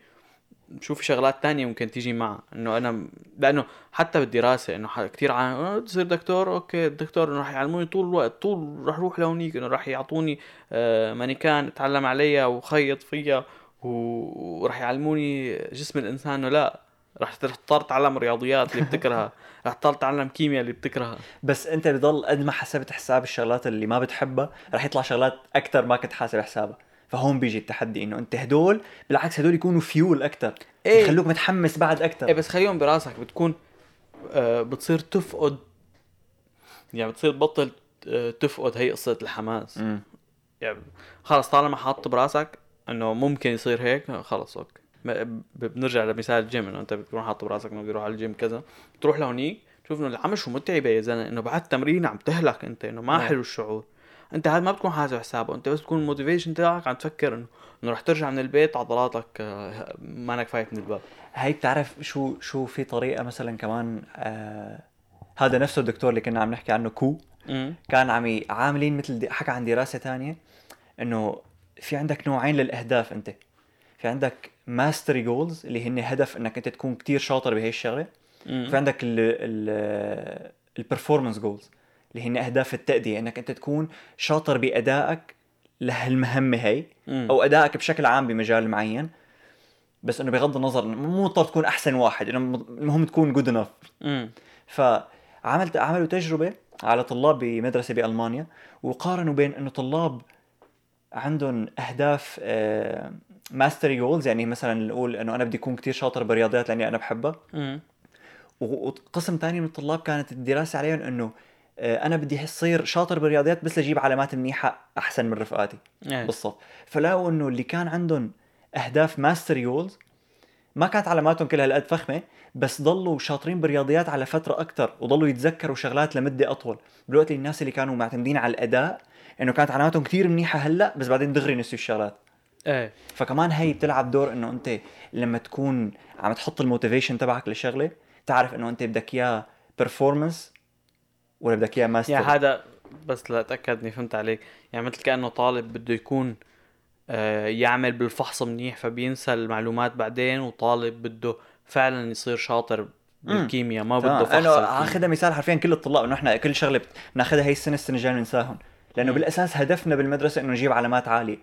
شو في شغلات تانية ممكن تيجي معها إنه أنا لأنه حتى بالدراسة إنه كتير عن بدي اصير دكتور okay الدكتور إنه راح يعلموني طول الوقت طول راح أروح لهونيك إنه راح يعطوني آه، مانيكان اتعلم عليها وخيط فيها وراح يعلموني جسم الإنسان إنه لا راح تضطر تتعلم رياضيات اللي بتكرهها. راح تضطر تتعلم كيمياء اللي بتكرهها. بس انت بضل قد ما حسبت حساب الشغلات اللي ما بتحبها رح يطلع شغلات أكثر ما كنت حاسب حسابها. فهون بيجي التحدي إنه أنت هدول بالعكس هدول يكونوا فيول أكثر إيه. يخلوك متحمس بعد أكثر إيه بس خليهم براسك. بتكون آه بتصير تفقد يعني بتصير تبطل آه، تفقد هي قصة الحماس. امم يعني خلص طالما حاط براسك إنه ممكن يصير هيك خلص okay. بنرجع لمثال الجيم إنه أنت بتكون حاط براسك إنه بدي أروح على الجيم كذا تروح لهونيك تشوف إنه العمل شو متعبه يا زلمة إنه بعد تمرين عم تهلك أنت إنه ما إيه. حلو الشعور. أنت هذا ما بتكون حاسب حسابه أنت بس تكون ال motivation تاعك عم تفكر إنه إنه رح ترجع من البيت عضلاتك آه، ما إنك فايت من الباب. هي بتعرف شو شو في طريقة مثلا كمان آه هذا نفسه الدكتور اللي كنا عم نحكي عنه كو. امم كان عم عاملين مثل حكى عن دراسة تانية إنه في عندك نوعين للأهداف أنت. في عندك mastery goals اللي هن هدف إنك أنت تكون كتير شاطر بهي الشغلة. في عندك ال performance goals اللي هن أهداف التأدية إنك أنت تكون شاطر بأدائك لهالمهمة هي. أو أدائك بشكل عام بمجال معين. بس إنه بغض النظر مو مضطر تكون أحسن واحد إنه المهم تكون good enough فعملت عملوا تجربة على طلاب بمدرسة بألمانيا وقارنوا بين إنه طلاب عندهم أهداف mastery goals يعني مثلا نقول إنه أنا بدي اكون كتير شاطر بالرياضيات لأني أنا بحبها. وقسم تاني من الطلاب كانت الدراسة عليهم إنه آه، أنا بدي اصير شاطر بالرياضيات بس لجيب علامات منيحة أحسن من رفقاتي. إيه. بالصف فلاقوا إنه اللي كان عندهم أهداف mastery goals ما كانت علاماتهم كلها هالقد فخمة بس ضلوا شاطرين بالرياضيات على فترة أكثر وضلوا يتذكروا شغلات لمدة أطول. بالوقت اللي الناس اللي كانوا معتمدين على الأداء إنه كانت علاماتهم كثير منيحة هلأ بس بعدين دغري نسيوا الشغلات. إيه. فكمان هي بتلعب دور إنه أنت لما تكون عم تحط ال motivation تبعك لشغلة تعرف إنه أنت بدك إياه performance ولا بدك إياه mastery يعني هذا بس لاتاكد اني فهمت عليك. يعني مثل كأنه طالب بده يكون آه، يعمل بالفحص منيح فبينسى المعلومات بعدين وطالب بده فعلا يصير شاطر بالكيمياء ما بده فحص أنا. آخذها مثال حرفيا كل الطلاب إنه إحنا كل شغلة بناخذها هي السنة السنة الجاية بننساهم. لأنه مم. بالأساس هدفنا بالمدرسة إنه نجيب علامات عالية.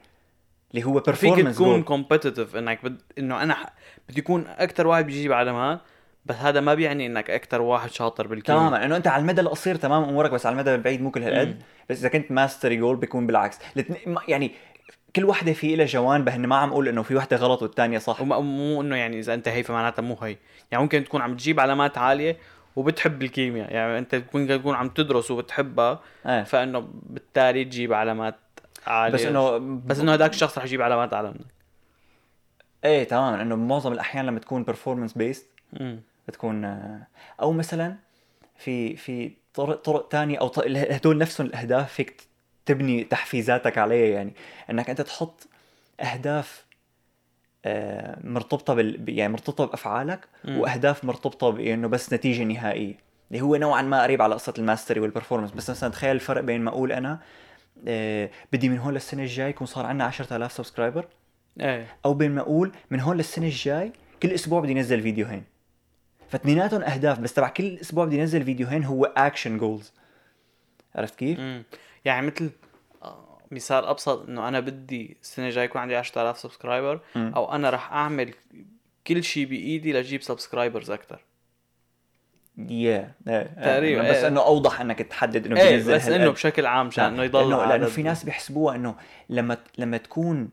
اللي هو فيك performance تكون competitive إنك بد... إنه أنا ح... بدي يكون أكثر واحد بيجيب علامات بس هذا ما بيعني إنك أكثر واحد شاطر بالكيمياء. تماما إنه أنت على المدى القصير تمام أمورك بس على المدى البعيد مو كل. هالقد بس إذا كنت mastery goal بيكون بالعكس. ما- يعني كل وحدة في لها جوانبها هن ما عم أقول إنه في وحدة غلط والثانيه صح. مو إنه يعني إذا أنت هي فمعناتها مو هي. يعني ممكن تكون عم تجيب علامات عالية وبتحب الكيمياء. يعني أنت تكون تكون عم تدرس وبتحبها إيه. فإنه بالتالي تجيب علامات عالية. بس إنه بس إنه هذاك الشخص رح يجيب علامات اعلى منك. إيه تماما. إنه بمعظم الأحيان لما تكون performance based. بتكون آه، أو مثلا في في طرق طرق تانية أو هدول نفسهم الأهداف فيك تبني تحفيزاتك عليها يعني إنك أنت تحط أهداف آه، مرتبطة بال يعني مرتبطة بأفعالك مم. وأهداف مرتبطة بانه بس نتيجة نهائية. اللي هو نوعا ما قريب على قصة ال mastery وال performance بس مثلا تخيل الفرق بين ما أقول أنا بدي من هون للسنة الجاي يكون صار عندنا 10000 subscriber إيه أو بين ما أقول من هون للسنة الجاي كل أسبوع بدي انزل فيديوهين فاثنيناتهم أهداف بس تبع كل أسبوع بدي انزل فيديوهين هو action goals عرفت كيف؟ مم. يعني مثل آه، مثال أبسط إنه أنا بدي السنة الجايه يكون عندي 10000 subscriber. أو أنا رح أعمل كل شيء بإيدي لجيب subscribers أكثر yeah تقريباً، بس إيه. إنه أوضح إنك تحدد إنه إيه انزل بس. إنه بشكل عام مشان إنه يضل لأنه عدد- في ناس بيحسبوها إنه لما لما تكون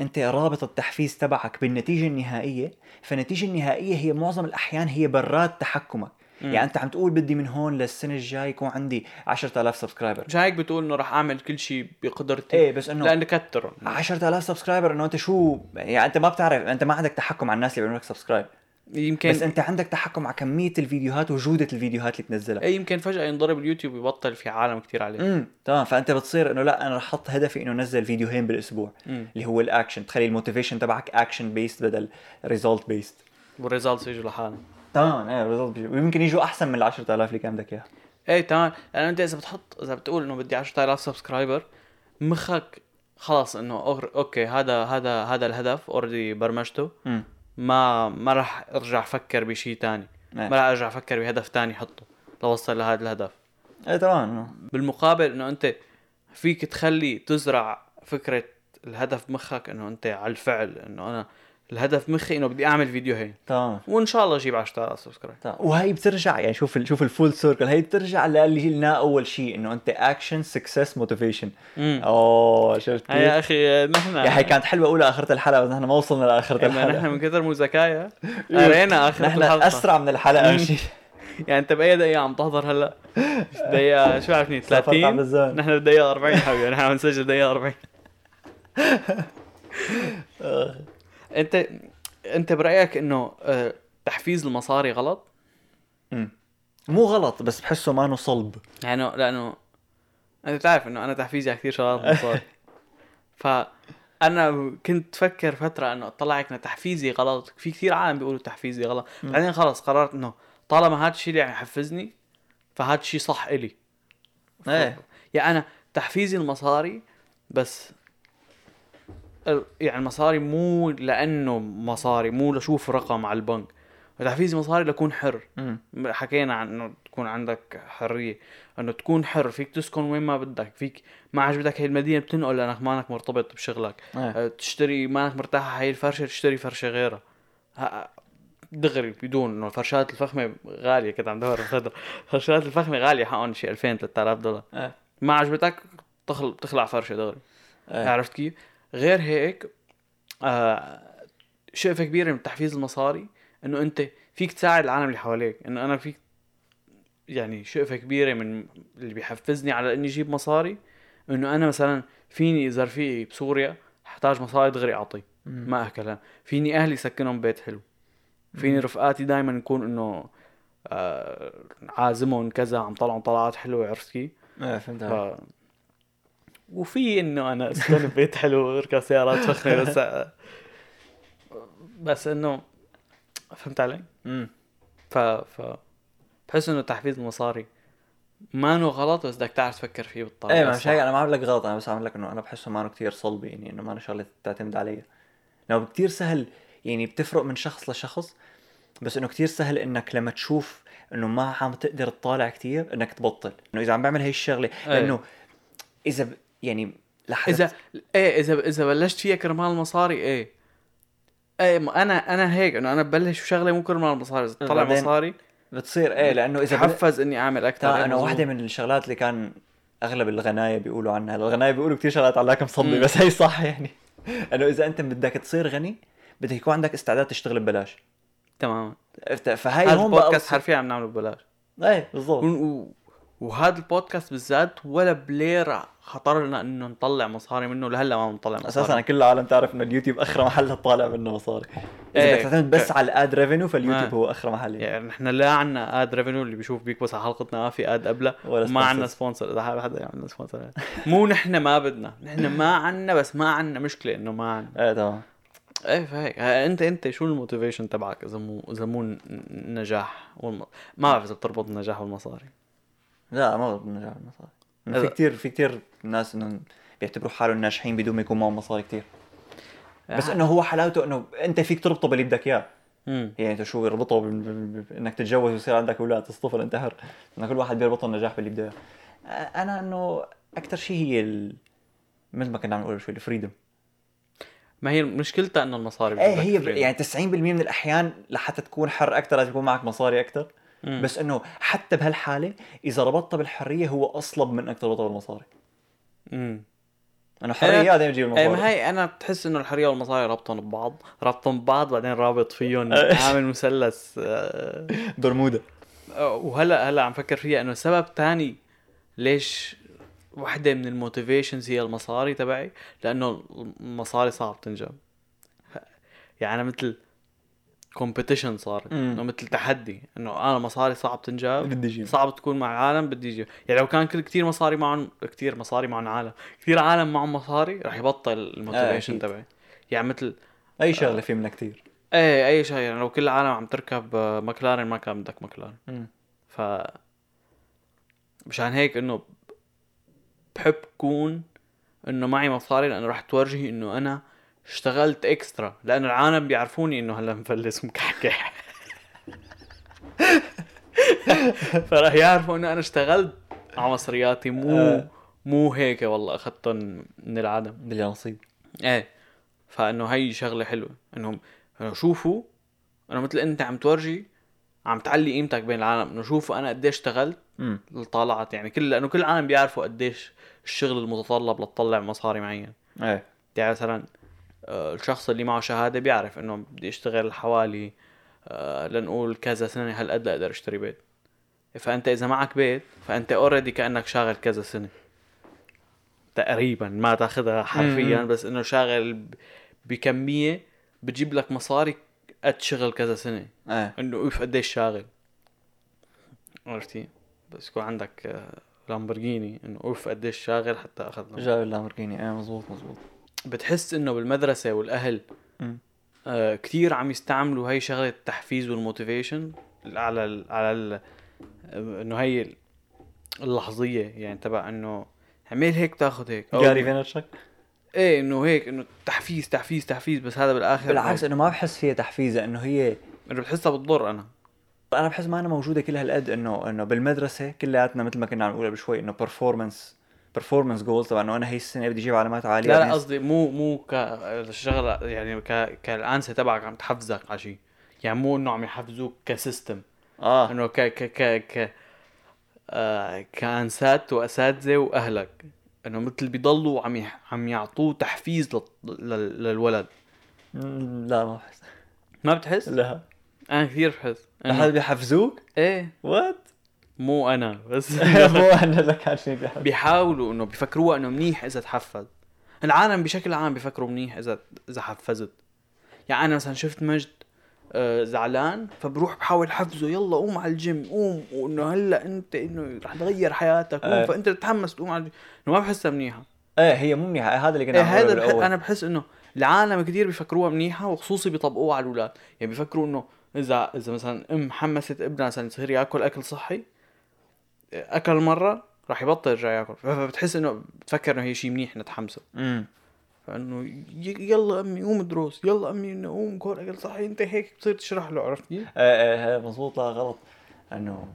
أنت رابط التحفيز تبعك بالنتيجة النهائية فالنتيجة النهائية هي معظم الأحيان هي برات تحكمك. مم. يعني أنت عم تقول بدي من هون للسنة الجاي يكون عندي 10000 subscriber. مش هيك بتقول إنه رح أعمل كل شيء بقدرتي إيه بس إنه لأنه كتر 10000 subscriber إنه أنت شو؟ يعني أنت ما بتعرف أنت ما عندك تحكم على الناس اللي بيعملوا لك subscribe. يمكن بس انت عندك تحكم على كمية الفيديوهات وجودة الفيديوهات اللي تنزلها. إيه يمكن فجأة ينضرب اليوتيوب يبطل في عالم كتير عليه. امم تمام. فأنت بتصير إنه لا أنا رح أحط هدفي إنه أنزل فيديوهين بالأسبوع مم. اللي هو الأكشن. تخلي ال motivation تبعك action based بدل result based وال results يجوا لحالهم. تمام. إيه result ويمكن يجوا أحسن من ال 10000 اللي كان بدك إياها. إيه تمام. لأنه أنت إذا بتحط إذا بتقول إنه بدي 10000 subscriber مخك خلاص إنه okay هذا هذا هذا الهدف already برمجته. ما ما راح ارجع أفكر بشيء تاني. إيه. ما راح ارجع أفكر بهدف تاني حطه لوصل لهذا الهدف. إيه إنه. بالمقابل إنه أنت فيك تخلي تزرع فكرة الهدف مخك إنه أنت على الفعل إنه أنا الهدف مخي إنه بدي أعمل فيديو هيك تمام. وإن شاء الله أجيب 10000 سبسكرايب تمام. وهي بترجع يعني شوف ال- شوف الفول سيركل هي بترجع للي قلناه أول شيء إنه أنت اكشن سكسس موتيفيشن أوه شفت هي يا؟ أخي نحن يا هي كانت حلوة أولى آخرة الحلقة بس نحن ما وصلنا لآخرة إما نحن الحلقة. من كثر مو ذكايا. قرينا اخر نحن الحلقة. أسرع من الحلقة. شيء. يعني أنت بأي دقيقة عم تحضر هلأ؟ دقيقة شو عرفني سافرت عبر 30 الزمن. نحن بدقيقة 40 حبيبي نحن عم نسجل دقيقه 40 أنت أنت برأيك إنه آه، تحفيز المصاري غلط؟ مو غلط بس بحسه ما إنه صلب. يعني لأنه أنت بتعرف إنه أنا تحفيزي على كثير شغلات مصاري فانا كنت فكر فترة إنه اطلع هيك تحفيزي غلط. في كثير عالم بيقولوا تحفيزي غلط. بعدين خلص قررت إنه طالما هذا الشيء اللي عم يحفزني فهذا الشيء صح إلي. إيه. يعني أنا تحفيزي المصاري بس يعني المصاري مو لأنه مصاري مو لشوف رقم على البنك. تحفيزي مصاري لكون حر. مم. حكينا عن إنه تكون عندك حرية. إنه تكون حر فيك تسكن وين ما بدك. فيك ما عجبتك هي المدينة بتنقل لأنك مانك مرتبط بشغلك. إيه. أه، تشتري مانك مرتاح هاي الفرشة تشتري فرشة غيرها. ه- دغري بدون إنه الفرشات الفخمة غالية كنت عم دور بفتره الفرشات الفخمة غالية حقهم شي 2000 3000 دولار. إيه. ما عجبتك تخل... تخلع فرشة دغري. إيه. عرفت كيف؟ غير هيك آه شقفه كبيرة من تحفيز المصاري إنه أنت فيك تساعد العالم اللي حواليك إنه أنا فيك يعني شقفه كبيرة من اللي بيحفزني على إني أجيب مصاري إنه أنا مثلا فيني إذا رفيقي بسوريا احتاج مصاري دغري اعطيه. ما أكلها فيني أهلي سكنهم بيت حلو فيني. رفقاتي دائما نكون إنه آه عازمهم كذا عم طلعوا طلعات حلوة عرفت كيف؟ إيه فهمت. وفي إنه أنا اسكن ببيت حلو واركب سيارات فخمة بس بس إنه فهمت علي؟ مم. ف ف بحس إنه تحفيز المصاري ما إنه غلط بس بدك تعرف تفكر فيه بالطريقة إيه مش. هيك أنا ما عم لك غلط أنا بس عم لك إنه أنا بحسه ما كثير صلبي يعني إنه ما أنا شغلة تعتمد علي لو كثير سهل يعني بتفرق من شخص لشخص بس إنه كثير سهل إنك لما تشوف إنه ما عم تقدر تطالع كثير إنك تبطل إنه إذا عم بعمل هي الشغلة إيه. لأنه إذا ب... يعني لحظة اذا إيه اذا إذا بلشت فيها كرمال المصاري إيه إيه أنا أنا هيك إنه أنا ببلش بشغله مو كرمال المصاري إذا طلع مصاري بتصير إيه لأنه إذا. حفز إني أعمل أكثر تا أنا واحدة من الشغلات اللي كان أغلب الغناية بيقولوا عنها الغناية بيقولوا كثير شغلات علاقة مصلي مم. بس هي صح يعني إنه إذا أنت بدك تصير غني بدك يكون عندك استعداد تشتغل ببلاش تماما؟ فهي هون البودكاست بقى حرفيا عم نعمله ببلاش إيه بالضبط. وهذا البودكاست بالذات ولا بلير خطر لنا إنه نطلع مصاري منه لهلا ما بنطلع مصاري. أساسا كل العالم تعرف إنه اليوتيوب اخر محل تطالع منه مصاري. إذا إيه. بدك تعتمد بس على ال ad revenue. فاليوتيوب هو اخر محل. يعني. يعني نحن لا عنا ad revenue اللي بيشوف بيكبس على حلقتنا ما في ad قبلها ولا وما sponsors. sponsor إذا حابب حدا يعمل sponsor مو نحن ما بدنا. نحن ما عنا بس ما عنا مشكلة إنه ما عنا. إيه تمام. إيه فهيك. ها، انت أنت شو ال motivation تبعك إذا مو إذا مو النجاح والم... ما بعرف إذا بتربط النجاح والمصاري. لا ما بنرجع المصاري. إنه إذا- في كثير في كثير ناس انه بيعتبروا حالهم ناجحين بدون ما يكون معهم مصاري كثير بس إنه هو حلاوته إنه أنت فيك تربطه باللي بدك إياه. يعني أنت شو يربطه إنك تتجوز ويصير عندك أولاد تصطفل انت حر انه كل واحد بيربطه النجاح باللي بده أنا إنه أكثر شيء هي ال... مثل ما كنا عم نقول شوي الفريدم ما هي مشكلتها إنه المصاري إيه هي. يعني 90% من الأحيان لحتى تكون حر أكثر لازم يكون معك مصاري أكثر مم. بس إنه حتى بهالحالة إذا ربطتها بالحرية هو أصلب من انك تربطها بالمصاري امم انه حرية دائما تجيب إيه المصاري. ما هي أنا بتحس إنه الحرية والمصاري ربطهم ببعض ربطهم ببعض بعدين رابط فيهم إيه. عامل مثلث آه، برمودا. وهلا هلا عم فكر فيها إنه سبب تاني ليش وحدة من ال motivations هي المصاري تبعي لأنه المصاري صعب تنجب يعني مثل competition صارت. مم. إنه مثل تحدي. إنه أنا مصاري صعب تنجب بدي أجيب صعب تكون مع العالم بدي أجي يعني لو كان كل كثير مصاري معهم كثير مصاري معهم عالم. كثير عالم معهم مصاري رح يبطل ال motivation أكيد. تبعي. يعني مثل أي شغلة في منها كثير إيه أي شيء. يعني لو كل العالم عم تركب آه، مكلارن ما كان بدك مكلارن ف مشان هيك إنه بحب كون إنه معي مصاري لأنه رح تورجي إنه أنا اشتغلت extra لأنه العالم بيعرفوني إنه هلا مفلس ومكحكح فراح يعرفوا إنه أنا اشتغلت على مصرياتي مو آه. مو هيك والله أخذتهم من العدم. بدي نصيب إيه. فإنه هي شغلة حلوة انه إنه شوفوا إنه مثل أنت عم تورجي عم تعلي قيمتك بين العالم إنه شوفوا أنا قديش اشتغلت طالعت يعني كل لأنه كل العالم بيعرفوا قديش الشغل المتطلب لتطلع مصاري معين. إيه. يعني مثلا الشخص اللي معه شهادة بيعرف إنه بدي أشتغل حوالي آه، لنقول كذا سنة. هالقد لاقدر أشتري بيت. فأنت إذا معك بيت فأنت already كأنك شاغل كذا سنة. تقريبا ما تأخذها حرفيا. بس إنه شاغل بكمية بتجيب لك مصاري قد شغل كذا سنة. إيه. إنه أوف قديش شاغل. عرفتي بس يكون عندك آه، لامبورجيني إنه أوف قديش شاغل حتى أخذ لامبورجيني. جاب اللامبورجيني إيه مزبوط مزبوط. بتحس إنه بالمدرسة والأهل. آه كثير عم يستعملوا هي شغلة التحفيز وال motivation على ال على ال إنه هي ال- اللحظية يعني تبع إنه اعمل هيك تاخذ هيك جاري فينرشك إيه إنه هيك إنه تحفيز تحفيز تحفيز بس هذا بالآخر بالعكس إنه ما بحس فيها تحفيز إنه هي إنه بحسها بتضر أنا أنا بحس ما أنا موجودة كل هالقد إنه إنه بالمدرسة كلياتنا مثل ما كنا عم نقول قبل شوي إنه performance performance goals طبعا انه أنا هي السنة بدي أجيب علامات عالية. لا لا قصدي مو مو كشغله يعني ك كالأنسة تبعك عم تحفزك على شيء يعني مو إنه عم يحفزوك ك system. آه. إنه ك ك ك ك آه كأنسات وأساتذة وأهلك. إنه مثل بيضلوا عم يح- عم يعطوه تحفيز لل- لل- للولد. لا ما بحس. ما بتحس؟ لا. أنا كثير بحس. لحد بيحفزوك؟ إيه. what مو أنا بس مو أنا لك بيحفز بيحاولوا إنه بيفكروها إنه منيح إذا تحفز العالم بشكل عام بيفكروا منيح إذا إذا حفزت يعني أنا مثلا شفت مجد آه، زعلان فبروح بحاول حفزه يلا قوم على الجيم قوم. وإنه هلأ أنت إنه رح تغير حياتك قوم. إيه. فأنت تتحمس تقوم على الجيم. إنه ما بحسها منيحة. إيه هي مو منيحة. هذا اللي كنا إيه نقوله هذا بح... أنا بحس إنه العالم كثير بيفكروها منيحة وخصوصي بيطبقوها على الأولاد. يعني بيفكروا إنه إذا إذا مثلا أم حمست ابنها مثلا يصير ياكل أكل صحي أكل مرة راح يبطل يرجع ياكل. فبتحس إنه بتفكر إنه هي شيء منيح نتحمسه امم فإنه يلا أمي قوم دروس يلا أمي قوم كل اكل صحي أنت هيك بتصير تشرح له عرفت كيف؟ إيه إيه مضبوط لا غلط. إنه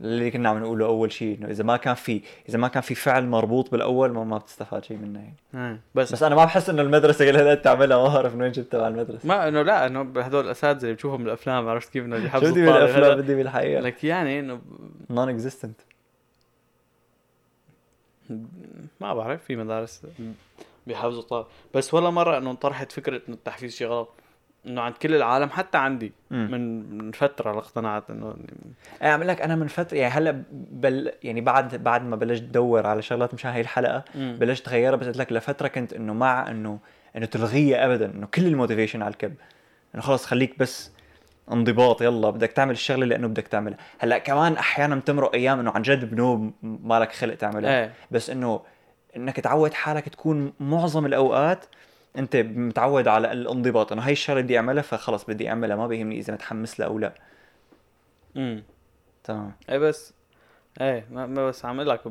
اللي كنا عم نقوله أول شيء إنه إذا ما كان في إذا ما كان في فعل مربوط بالأول ما, ما بتستفاد شيء منه يعني. بس, بس أنا ما بحس إنه المدرسة كل هالقد تعملها ما بعرف من وين جبتها على المدرسة. ما إنه لا إنه هدول الأساتذة اللي بتشوفهم بالأفلام عرفت كيف؟ إنه شو يحفزوا بدي بالأفلام. بدي بالحقيقة. لك يعني إنه non-existent ما بعرف في مدارس بيحفزوا الطالب بس ولا مرة إنه انطرحت فكرة إنه التحفيز شيء غلط. إنه عند كل العالم حتى عندي من من فترة اقتنعت إنه إيه عم لك أنا من فترة يعني هلأ بل يعني بعد بعد ما بلشت ادور على شغلات مشان هاي الحلقة مم. بلشت اغيرها بس قلت لك لفترة كنت إنه مع إنه إنه تلغيها ابدا إنه كل ال motivation على الكب إنه خلص خليك بس انضباط يلا بدك تعمل الشغلة لأنه بدك تعملها. هلأ كمان أحيانا بتمرق أيام إنه عن جد بنوب مالك خلق تعملها. إيه. بس إنه إنك تعود حالك تكون معظم الأوقات انت متعود على الانضباط انه هاي الشغلة بدي اعملها فخلص بدي اعملها ما بيهمني إذا متحمس لها أو لا. امم تمام. إيه بس. إيه ما, ما بس عم لك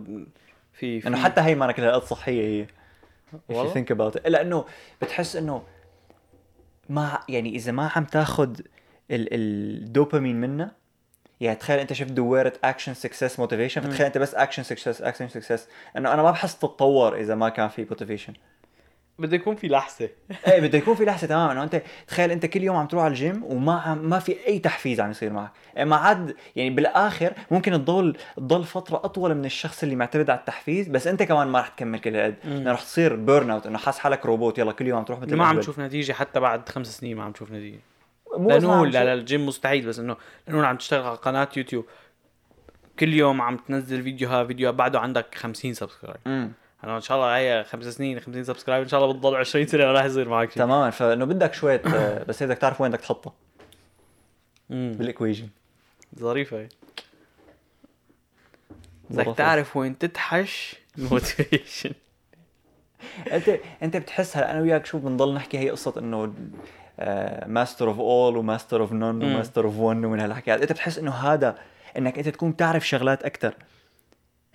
في في إنه حتى هي ما كلها صحية هي. والله؟ about it. لأنه بتحس إنه ما يعني إذا ما عم تاخذ ال- الدوبامين منها يعني تخيل أنت شفت دويرة action success motivation فتخيل أنت بس action success action success إنه أنا ما بحس تتطور إذا ما كان في motivation بده يكون في لحسه إيه بده يكون في لحظة تماما. انه أنت تخيل أنت كل يوم عم تروح على الجيم وما ما في أي تحفيز عم يصير معك. يعني ما عاد يعني بالآخر ممكن تضل تضل فترة أطول من الشخص اللي معتمد على التحفيز بس أنت كمان ما رح تكمل كل هالقد. انه رح تصير burn out إنه حاس حالك روبوت يلا كل يوم عم تروح مثل ما عم. تشوف نتيجة حتى بعد خمس سنين ما عم تشوف نتيجة. مو لأنه لا لا الجيم مستحيل بس انه لأنه عم تشتغل على قناة يوتيوب كل يوم عم تنزل فيديوها فيديو بعده عندك 50 subscribe. أنا إن شاء الله هي خمس سنين 50 subscribe إن شاء الله بتضل 20 سنة راح يصير معك شيء تماما فإنه بدك شوية آه، بس بدك تعرف وين بدك تحطها. بال equation. ظريفة هي. بدك. تعرف وين تتحش ال motivation أنت أنت بتحس هلا أنا وياك شو بنضل نحكي هي قصة إنه master of all و master of none. و master of one ومن هالحكيات. أنت بتحس إنه هذا إنك أنت تكون تعرف شغلات أكثر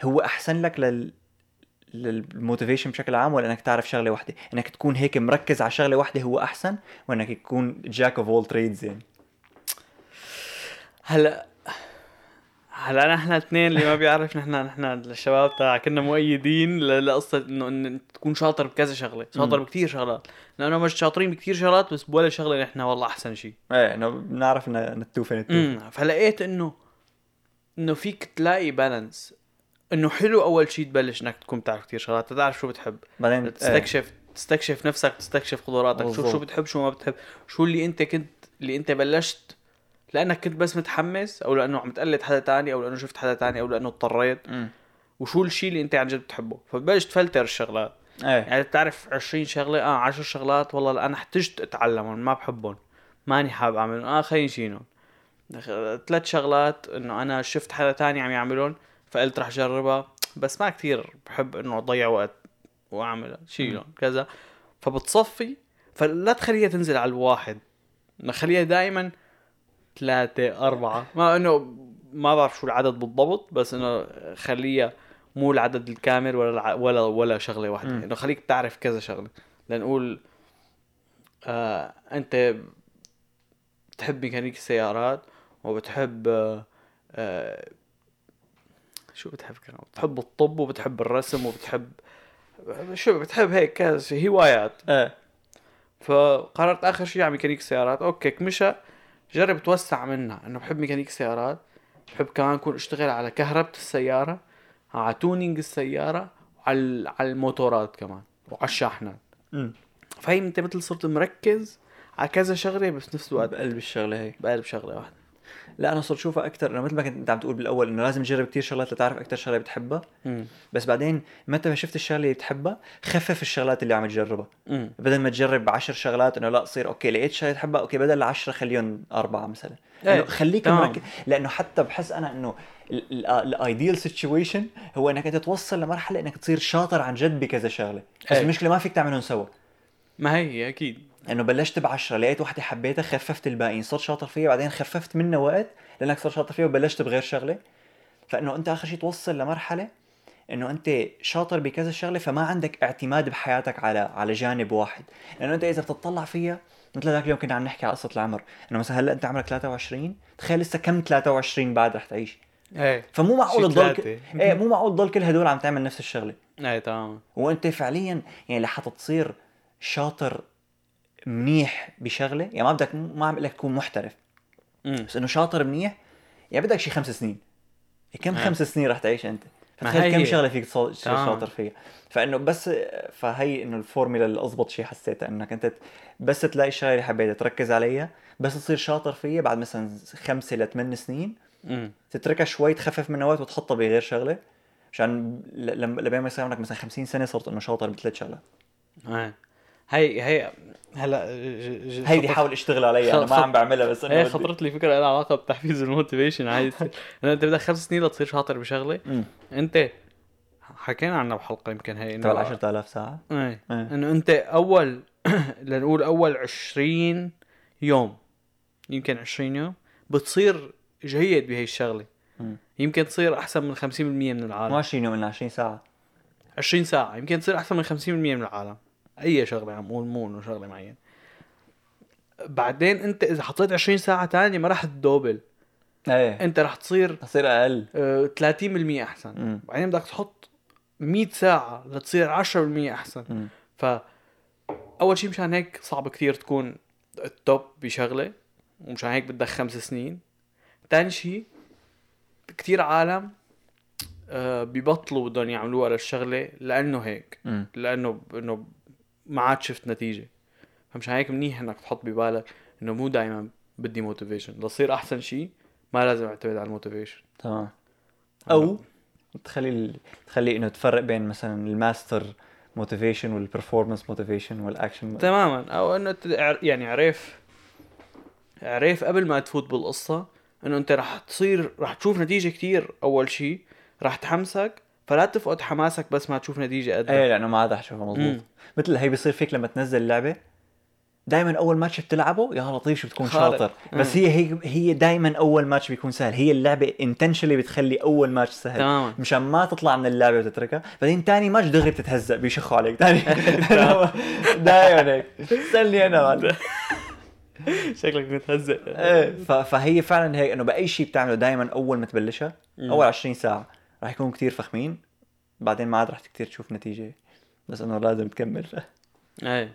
هو أحسن لك لل لل motivation بشكل عام ولا إنك تعرف شغلة واحدة إنك تكون هيك مركز على شغلة واحدة هو أحسن وإنك تكون jack of all trades يعني؟ هلا هلا نحن الاثنين اللي ما بيعرف نحن نحن الشباب تاع كنا مؤيدين لقصة إنه إن تكون شاطر بكذا شغلة شاطر. بكثير شغلات. لأنه مش شاطرين بكثير شغلات بس بولا شغلة نحن والله أحسن شيء إيه إنه بنعرف نتوفى نتوفى فلقيت إنه إنه فيك تلاقي بالانس إنه حلو أول شيء تبلش إنك تكون بتعرف كثير شغلات تعرف شو بتحب. بعدين إيه. تستكشف تستكشف نفسك تستكشف قدراتك شوف. شو بتحب شو ما بتحب شو اللي أنت كنت اللي أنت بلشت لأنك كنت بس متحمس أو لأنه عم تقلد حدا تاني أو لأنه شفت حدا تاني أو لأنه اضطريت. وشو الشيء اللي أنت عن جد بتحبه. فبلش تفلتر الشغلات. إيه. يعني بتعرف 20 شغلة آه 10 شغلات والله أنا احتجت أتعلمهم ما بحبهم. ماني حابب أعملهم. آه خليني شيلهم ثلاث شغلات إنه أنا شفت حدا تاني عم يعملهم. فقلت رح أجربها. بس ما كثير بحب إنه أضيع وقت واعملها شيلهم كذا. فبتصفي. فلا تخليها تنزل على الواحد. خليها دائما ثلاثة أربعة. ما إنه ما بعرف شو العدد بالضبط بس إنه خليها مو العدد الكامل ولا الع... ولا ولا شغلة واحدة. إنه خليك تعرف كذا شغلة. لنقول آه أنت بتحب ميكانيك السيارات وبتحب آه آه شو بتحب كمان بتحب الطب وبتحب الرسم وبتحب شو بتحب هيك كذا هوايات. إيه. فقررت آخر شيء على ميكانيك السيارات أوكي كمشى جرب توسع منها إنه بحب ميكانيك السيارات بحب كمان أكون أشتغل على كهربة السيارة على tuning السيارة وعلى على الموتورات كمان وعلى الشاحنات. فهي انت مثل صرت مركز على كذا شغلة بس نفس الوقت بقلب الشغلة هي. بقلب شغلة واحدة. لا أنا صرت أشوفها أكثر انه مثل ما كنت أنت عم تقول بالأول إنه لازم تجرب كثير شغلات لتعرف أكثر شغلة بتحبها. امم بس بعدين متى ما شفت الشغلة اللي بتحبها خفف الشغلات اللي عم تجربها. امم بدل ما تجرب عشر شغلات إنه لا تصير أوكي لقيت شغلة تحبها أوكي بدل العشرة خليهم أربعة مثلا. إنه خليك. مركز. لأنه حتى بحس أنا إنه ال ideal situation هو إنك أنت توصل لمرحلة إنك تصير شاطر عن جد بكذا شغلة. بس إيه. المشكلة ما فيك تعملهم سوا. ما هي أكيد. انه بلشت بعشرة لقيت وحده حبيتها خففت الباقيين صرت شاطر فيها بعدين خففت منها وقت لأنك صرت شاطر فيها وبلشت بغير شغلة. فإنه أنت آخر شيء توصل لمرحلة إنه أنت شاطر بكذا شغلة فما عندك اعتماد بحياتك على على جانب واحد. لأنه أنت إذا بتطلع فيها مثل ذاك اليوم كنا عم نحكي على قصة العمر إنه مثلا هلأ أنت عمرك 23 تخيل لسه كم 23 بعد رح تعيش. إيه. فمو معقول تضل ثلاثة. إيه مو معقول تضل كل هدول عم تعمل نفس الشغلة. إيه تمام. وأنت فعليا يعني لحتى تصير شاطر منيح بشغلة. يعني ما بدك ما عم لك تكون محترف. امم بس إنه شاطر منيح يعني بدك شي خمس سنين. كم آه. خمس سنين رح تعيش أنت؟ فتخيل كم. شغلة فيك تص- تصير. شاطر فيها. فإنه بس فهي إنه الفورميلا اللي اضبط شيء حسيتها إنك أنت بس تلاقي الشغلة اللي حبيتها تركز عليها بس تصير شاطر فيها بعد مثلا خمسة لثمان سنين. امم تتركها شوي تخفف منها وقت وتحطها بغير شغلة. عشان لما لبين ما يصير عندك مثلا 50 سنة صرت إنه شاطر بثلاث شغلات. إيه هي هي هلا خطر- حاول اشتغل عليها أنا ما عم بعملها بس انه إيه بدي- خطرت لي فكرة لها علاقة بتحفيز الموتيفيشن هاي انه أنت بدك خمس سنين لتصير شاطر بشغلة. أنت حكينا عنها بحلقة يمكن هي إنه ال 10000 ساعة. إيه. إيه. إنه أنت أول لنقول أول 20 يوم يمكن 20 يوم بتصير جيد بهي الشغلة. يمكن تصير أحسن من 50% من مو العالم 20 يوم الا 20 ساعة. 20 ساعة يمكن تصير أحسن من 50% من العالم. أي شغلة عم أقول مو إنه شغلة معينة. بعدين أنت إذا حطيت 20 ساعة تانية ما راح تدوبل. إيه. أنت راح تصير تصير أقل. آه، 30% أحسن. مم. بعدين بدك تحط 100 ساعة لتصير 10% أحسن. مم. ف أول شيء مشان هيك صعب كثير تكون التوب بشغلة ومشان هيك بدك خمس سنين. ثاني شيء كثير عالم آه، ببطلوا بدهم يعملوها للشغلة لأنه هيك. مم. لأنه إنه ما عاد شفت نتيجة. فمشان هيك منيح إنك تحط ببالك إنه مو دائما بدي motivation لصير أحسن شيء ما لازم أعتمد على ال motivation تمام. أو تخلي تخلي إنه تفرق بين مثلا ال mastery motivation وال performance motivation والاكشن تماما. أو إنه يعني عرف عرف قبل ما تفوت بالقصة إنه أنت رح تصير رح تشوف نتيجة كتير أول شيء رح تحمسك فلا تفقد حماسك بس ما تشوف نتيجة قد إيه لأنه ما عاد أشوفها مضبوط. مثل هي بيصير فيك لما تنزل لعبه دائما أول ماتش بتلعبه يا لطيف شو بتكون خارق. شاطر. بس هي هي هي دائما أول ماتش بيكون سهل. هي اللعبة انتشنلي بتخلي أول ماتش سهل. تماما. مشان ما تطلع من اللعبة وتتركها. بعدين تاني ماتش دغري بتتهزق بيشخوا عليك. تاني. دائما هيك. استني أنا بعد. شكلك متهزق إيه فهي فعلا هيك إنه بأي شيء بتعمله دائما أول ما تبلشها. أول 20 ساعة. رح يكونوا كتير فخمين. بعدين ما عاد رح كتير تشوف نتيجة بس إنه لازم تكمل. إيه.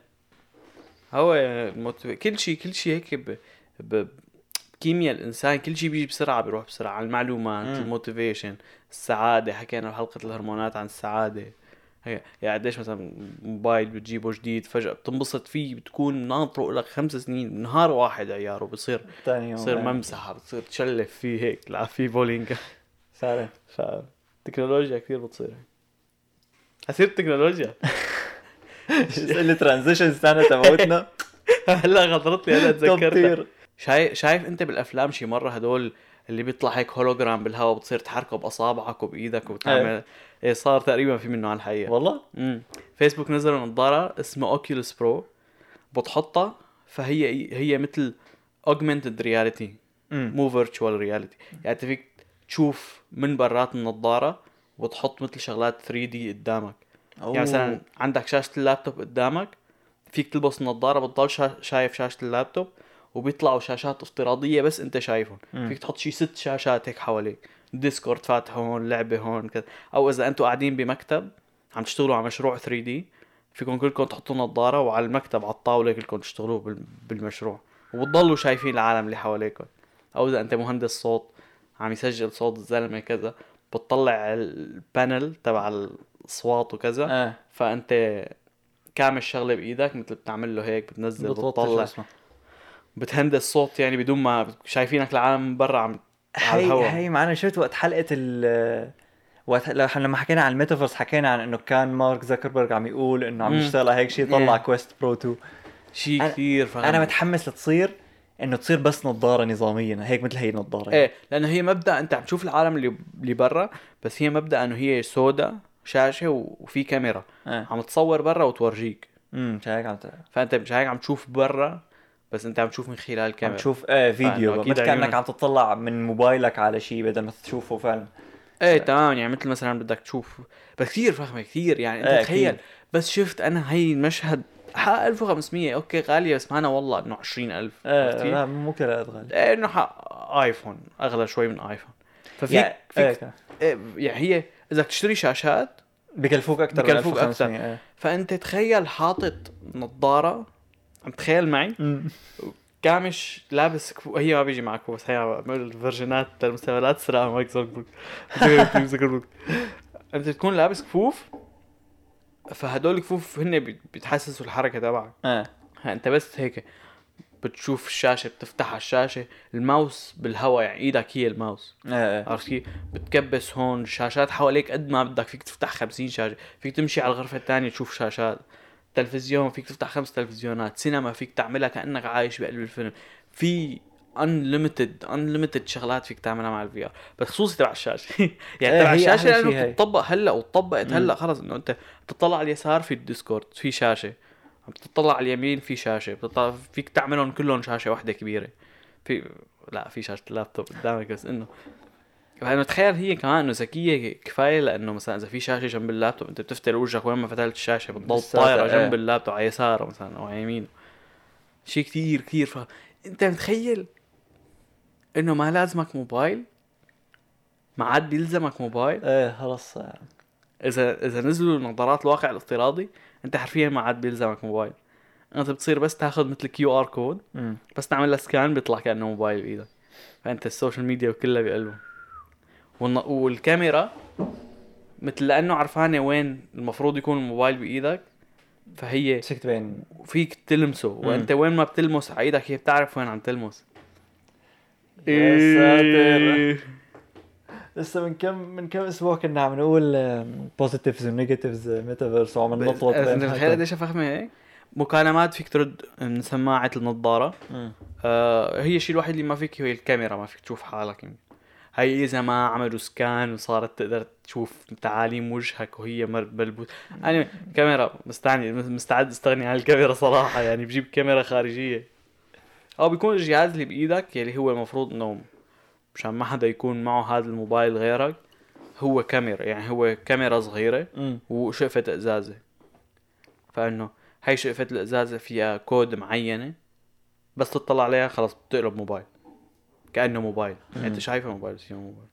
هو الموتيف... كل شيء كل شيء هيك ب... ب... بكيمياء الإنسان كل شيء بيجي بسرعة بيروح بسرعة. المعلومات. الموتيفيشن السعادة. حكينا بحلقه الهرمونات عن السعادة. هي يعني قديش مثلا موبايل بتجيبه جديد فجأة بتنبسط فيه بتكون ناطره لك خمس سنين نهار واحد عياره بصير بصير إيه. ممسحة بتصير تشلف فيه هيك. تلعب فيه بولينج. فعلا فالتكنولوجيا كثير بتصير حسير التكنولوجيا. اسئله transition سنه تبعتنا هلا خطرت لي هلا تذكرتها. شايف شايف أنت بالأفلام شي مرة هدول اللي بيطلع هيك هولوجرام بالهواء بتصير تحركه بأصابعك وبإيدك وبتعمل إيه. صار تقريبا في منه على الحقيقة والله امم فيسبوك نزلوا نظاره اسمها Oculus Pro بتحطها فهي هي مثل augmented reality مو virtual reality يعني أنت فيك تشوف من برات النظارة وتحط مثل شغلات 3D قدامك. يعني مثلا عندك شاشة اللابتوب قدامك فيك تلبس النظارة بتضل شا... شايف شاشة اللابتوب وبيطلعوا شاشات افتراضية بس انت شايفهم. مم. فيك تحط شي ست شاشات هيك حواليك Discord فاتح هون لعبة هون كذا. أو إذا أنتم قاعدين بمكتب عم تشتغلوا على مشروع 3 دي فيكم كلكم تحطوا نظارة وعلى المكتب على الطاولة كلكم تشتغلوا بال... بالمشروع. وبتضلوا شايفين العالم اللي حواليكم. أو إذا أنت مهندس صوت عم يسجل صوت الزلمة كذا بتطلع البانل تبع الأصوات وكذا آه. فأنت كامل شغلة بإيدك مثل بتعمل له هيك بتنزل بتطلع. بتهندس صوت يعني بدون ما شايفينك العالم من برا عم على هي هي معنا شفت وقت حلقة ال وقت لما حكينا عن الميتافيرس حكينا عن إنه كان مارك زوكربرج عم يقول إنه عم. يشتغل على هيك شيء طلع Yeah. Quest Pro 2 شيء كثير فهم أنا متحمس لتصير إنه تصير بس نظارة نظامية هيك مثل هي النظارة إيه لأنه هي مبدأ أنت عم تشوف العالم اللي اللي برا بس هي مبدأ إنه هي سودا شاشة وفي كاميرا. آه عم تصور برا وتورجيك. امم هيك عم ت- فأنت مش هيك عم تشوف برا بس أنت عم تشوف من خلال عم الكاميرا. تشوف إيه فيديو مثل كأنك عيونك. عم تطلع من موبايلك على شيء بدل ما تشوفه فعلا. إيه تمام يعني مثل مثلا بدك تشوف بس كثير فخمة كثير يعني. أنت إيه، تخيل أكيد. بس شفت أنا هي المشهد حق 1500 أوكي غالية بس معنا والله إنه 20000 عرفت إيه؟ لا مو كذا غالي إيه إنه حق آيفون أغلى شوي من آيفون. ففيك يعني فيك إيه، إيه يعني هي إذا تشتري شاشات بكلفوك أكثر بكلفوك أكتر. فأنت تخيل حاطط نظارة عم تخيل معي. كامش لابس كفو... هي ما بيجي معك بس هي ال version ات المستقبليات تسرقها مارك زوكربرج أنت تكون لابس كفوف فهدول الكفوف هن بي- بيتحسسوا الحركة تبعك. ها انت بس هيك بتشوف الشاشة بتفتح على الشاشة الماوس بالهواء يعني إيدك هي الماوس. إيه إيه عرفت كيف؟ بتكبس هون الشاشات حواليك قد ما بدك فيك تفتح 50 شاشة فيك تمشي على الغرفة الثانية تشوف شاشات. تلفزيون فيك تفتح خمس تلفزيونات. سينما فيك تعملها كأنك عايش بقلب الفيلم. في unlimited unlimited شغلات فيك تعملها مع ال VR بس خصوصي تبع الشاشة. يعني إيه، تبع الشاشة لأنه. بتطبق هلأ وطبقت مم. هلا خلص إنه أنت بتطلع على اليسار في ال Discord في شاشة. بتطلع على اليمين في شاشة. بتطلع فيك تعملهم كلهم شاشة واحدة كبيرة. في لا في شاشة اللابتوب قدامك بس إنه. فانه تخيل هي كمان إنه ذكية كفاية لأنه مثلا إذا في شاشة جنب اللابتوب أنت بتفتل وجهك وين ما فتحت الشاشة بتضل طايرة إيه. جنب اللابتوب على يساره مثلا أو على يمينه. شيء كثير كثير ف... أنت متخيل؟ إنه ما لازمك موبايل. ما عاد بيلزمك موبايل. إيه خلص إذا إذا نزلوا نظارات الواقع الافتراضي أنت حرفيا ما عاد بيلزمك موبايل. أنت بتصير بس تاخذ مثل QR code بس تعمل له scan بيطلع كأنه موبايل بايدك فأنت ال social media كلها بقلبه. والكاميرا مثل لأنه عرفانة وين المفروض يكون الموبايل بإيدك فهي مسكت بين فيك تلمسه. وأنت وين ما بتلمس على إيدك هي بتعرف وين عم تلمس. يا ساتر. لسه من كم من كم أسبوع كنا عم نقول positives و negatives ميتافيرس وعم نطلط انت متخيل قديش فخمه هيك؟ مكالمات فيك ترد من سماعة النظارة. آه هي الشيء الوحيد اللي ما فيك هي الكاميرا ما فيك تشوف حالك يعني. هي إذا ما عملوا scan وصارت تقدر تشوف تعاليم وجهك وهي ملبوس. أنا كاميرا مستعني مستعد استغني عن الكاميرا صراحة يعني. بجيب كاميرا خارجية. أو بيكون الجهاز اللي بإيدك يلي هو المفروض إنه مشان ما حدا يكون معه هذا الموبايل غيرك هو كاميرا يعني هو كاميرا صغيرة مم. وشقفة أزازة. فإنه هاي شقفة الأزازة فيها كود معينة بس تطلع عليها خلص بتقلب موبايل. كأنه موبايل. مم. أنت شايفه موبايل بس موبايل.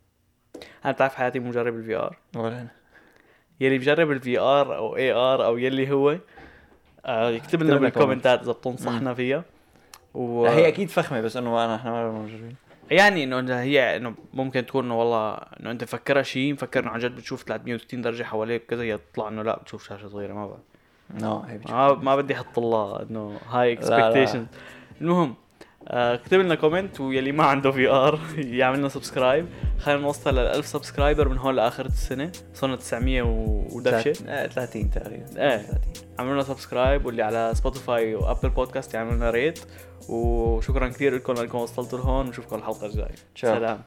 أنا بتعرف حياتي مجرب ال VR ولا أنا. يلي بجرب ال VR أو AR أو يلي هو آه يكتب لنا لنا بالكومنتات إذا بتنصحنا فيها. و... لا هي أكيد فخمة بس إنه أنا إحنا ما مجربين يعني إنه هي إنه ممكن تكون إنه والله إنه أنت مفكرها شيء مفكر إنه عن جد بتشوف 360 درجة حواليك كذا يطلع إنه لا بتشوف شاشة صغيرة ما بعرف no هي بتشوف. ما, ما بدي أحط الله إنه هاي. expectation المهم اكتب لنا comment ويلي ما عنده VR يعمل لنا subscribe خلينا نوصل لل 1000 subscriber من هون لآخر السنة. صرنا 900 و- ودفشه تلات- آه، 30 تقريبا. إيه. 30 عملوا لنا subscribe واللي على Spotify و Apple Podcast يعملوا لنا rate وشكرا كثير لكم انكم وصلتوا لهون. ونشوفكم الحلقة الجاية. سلام.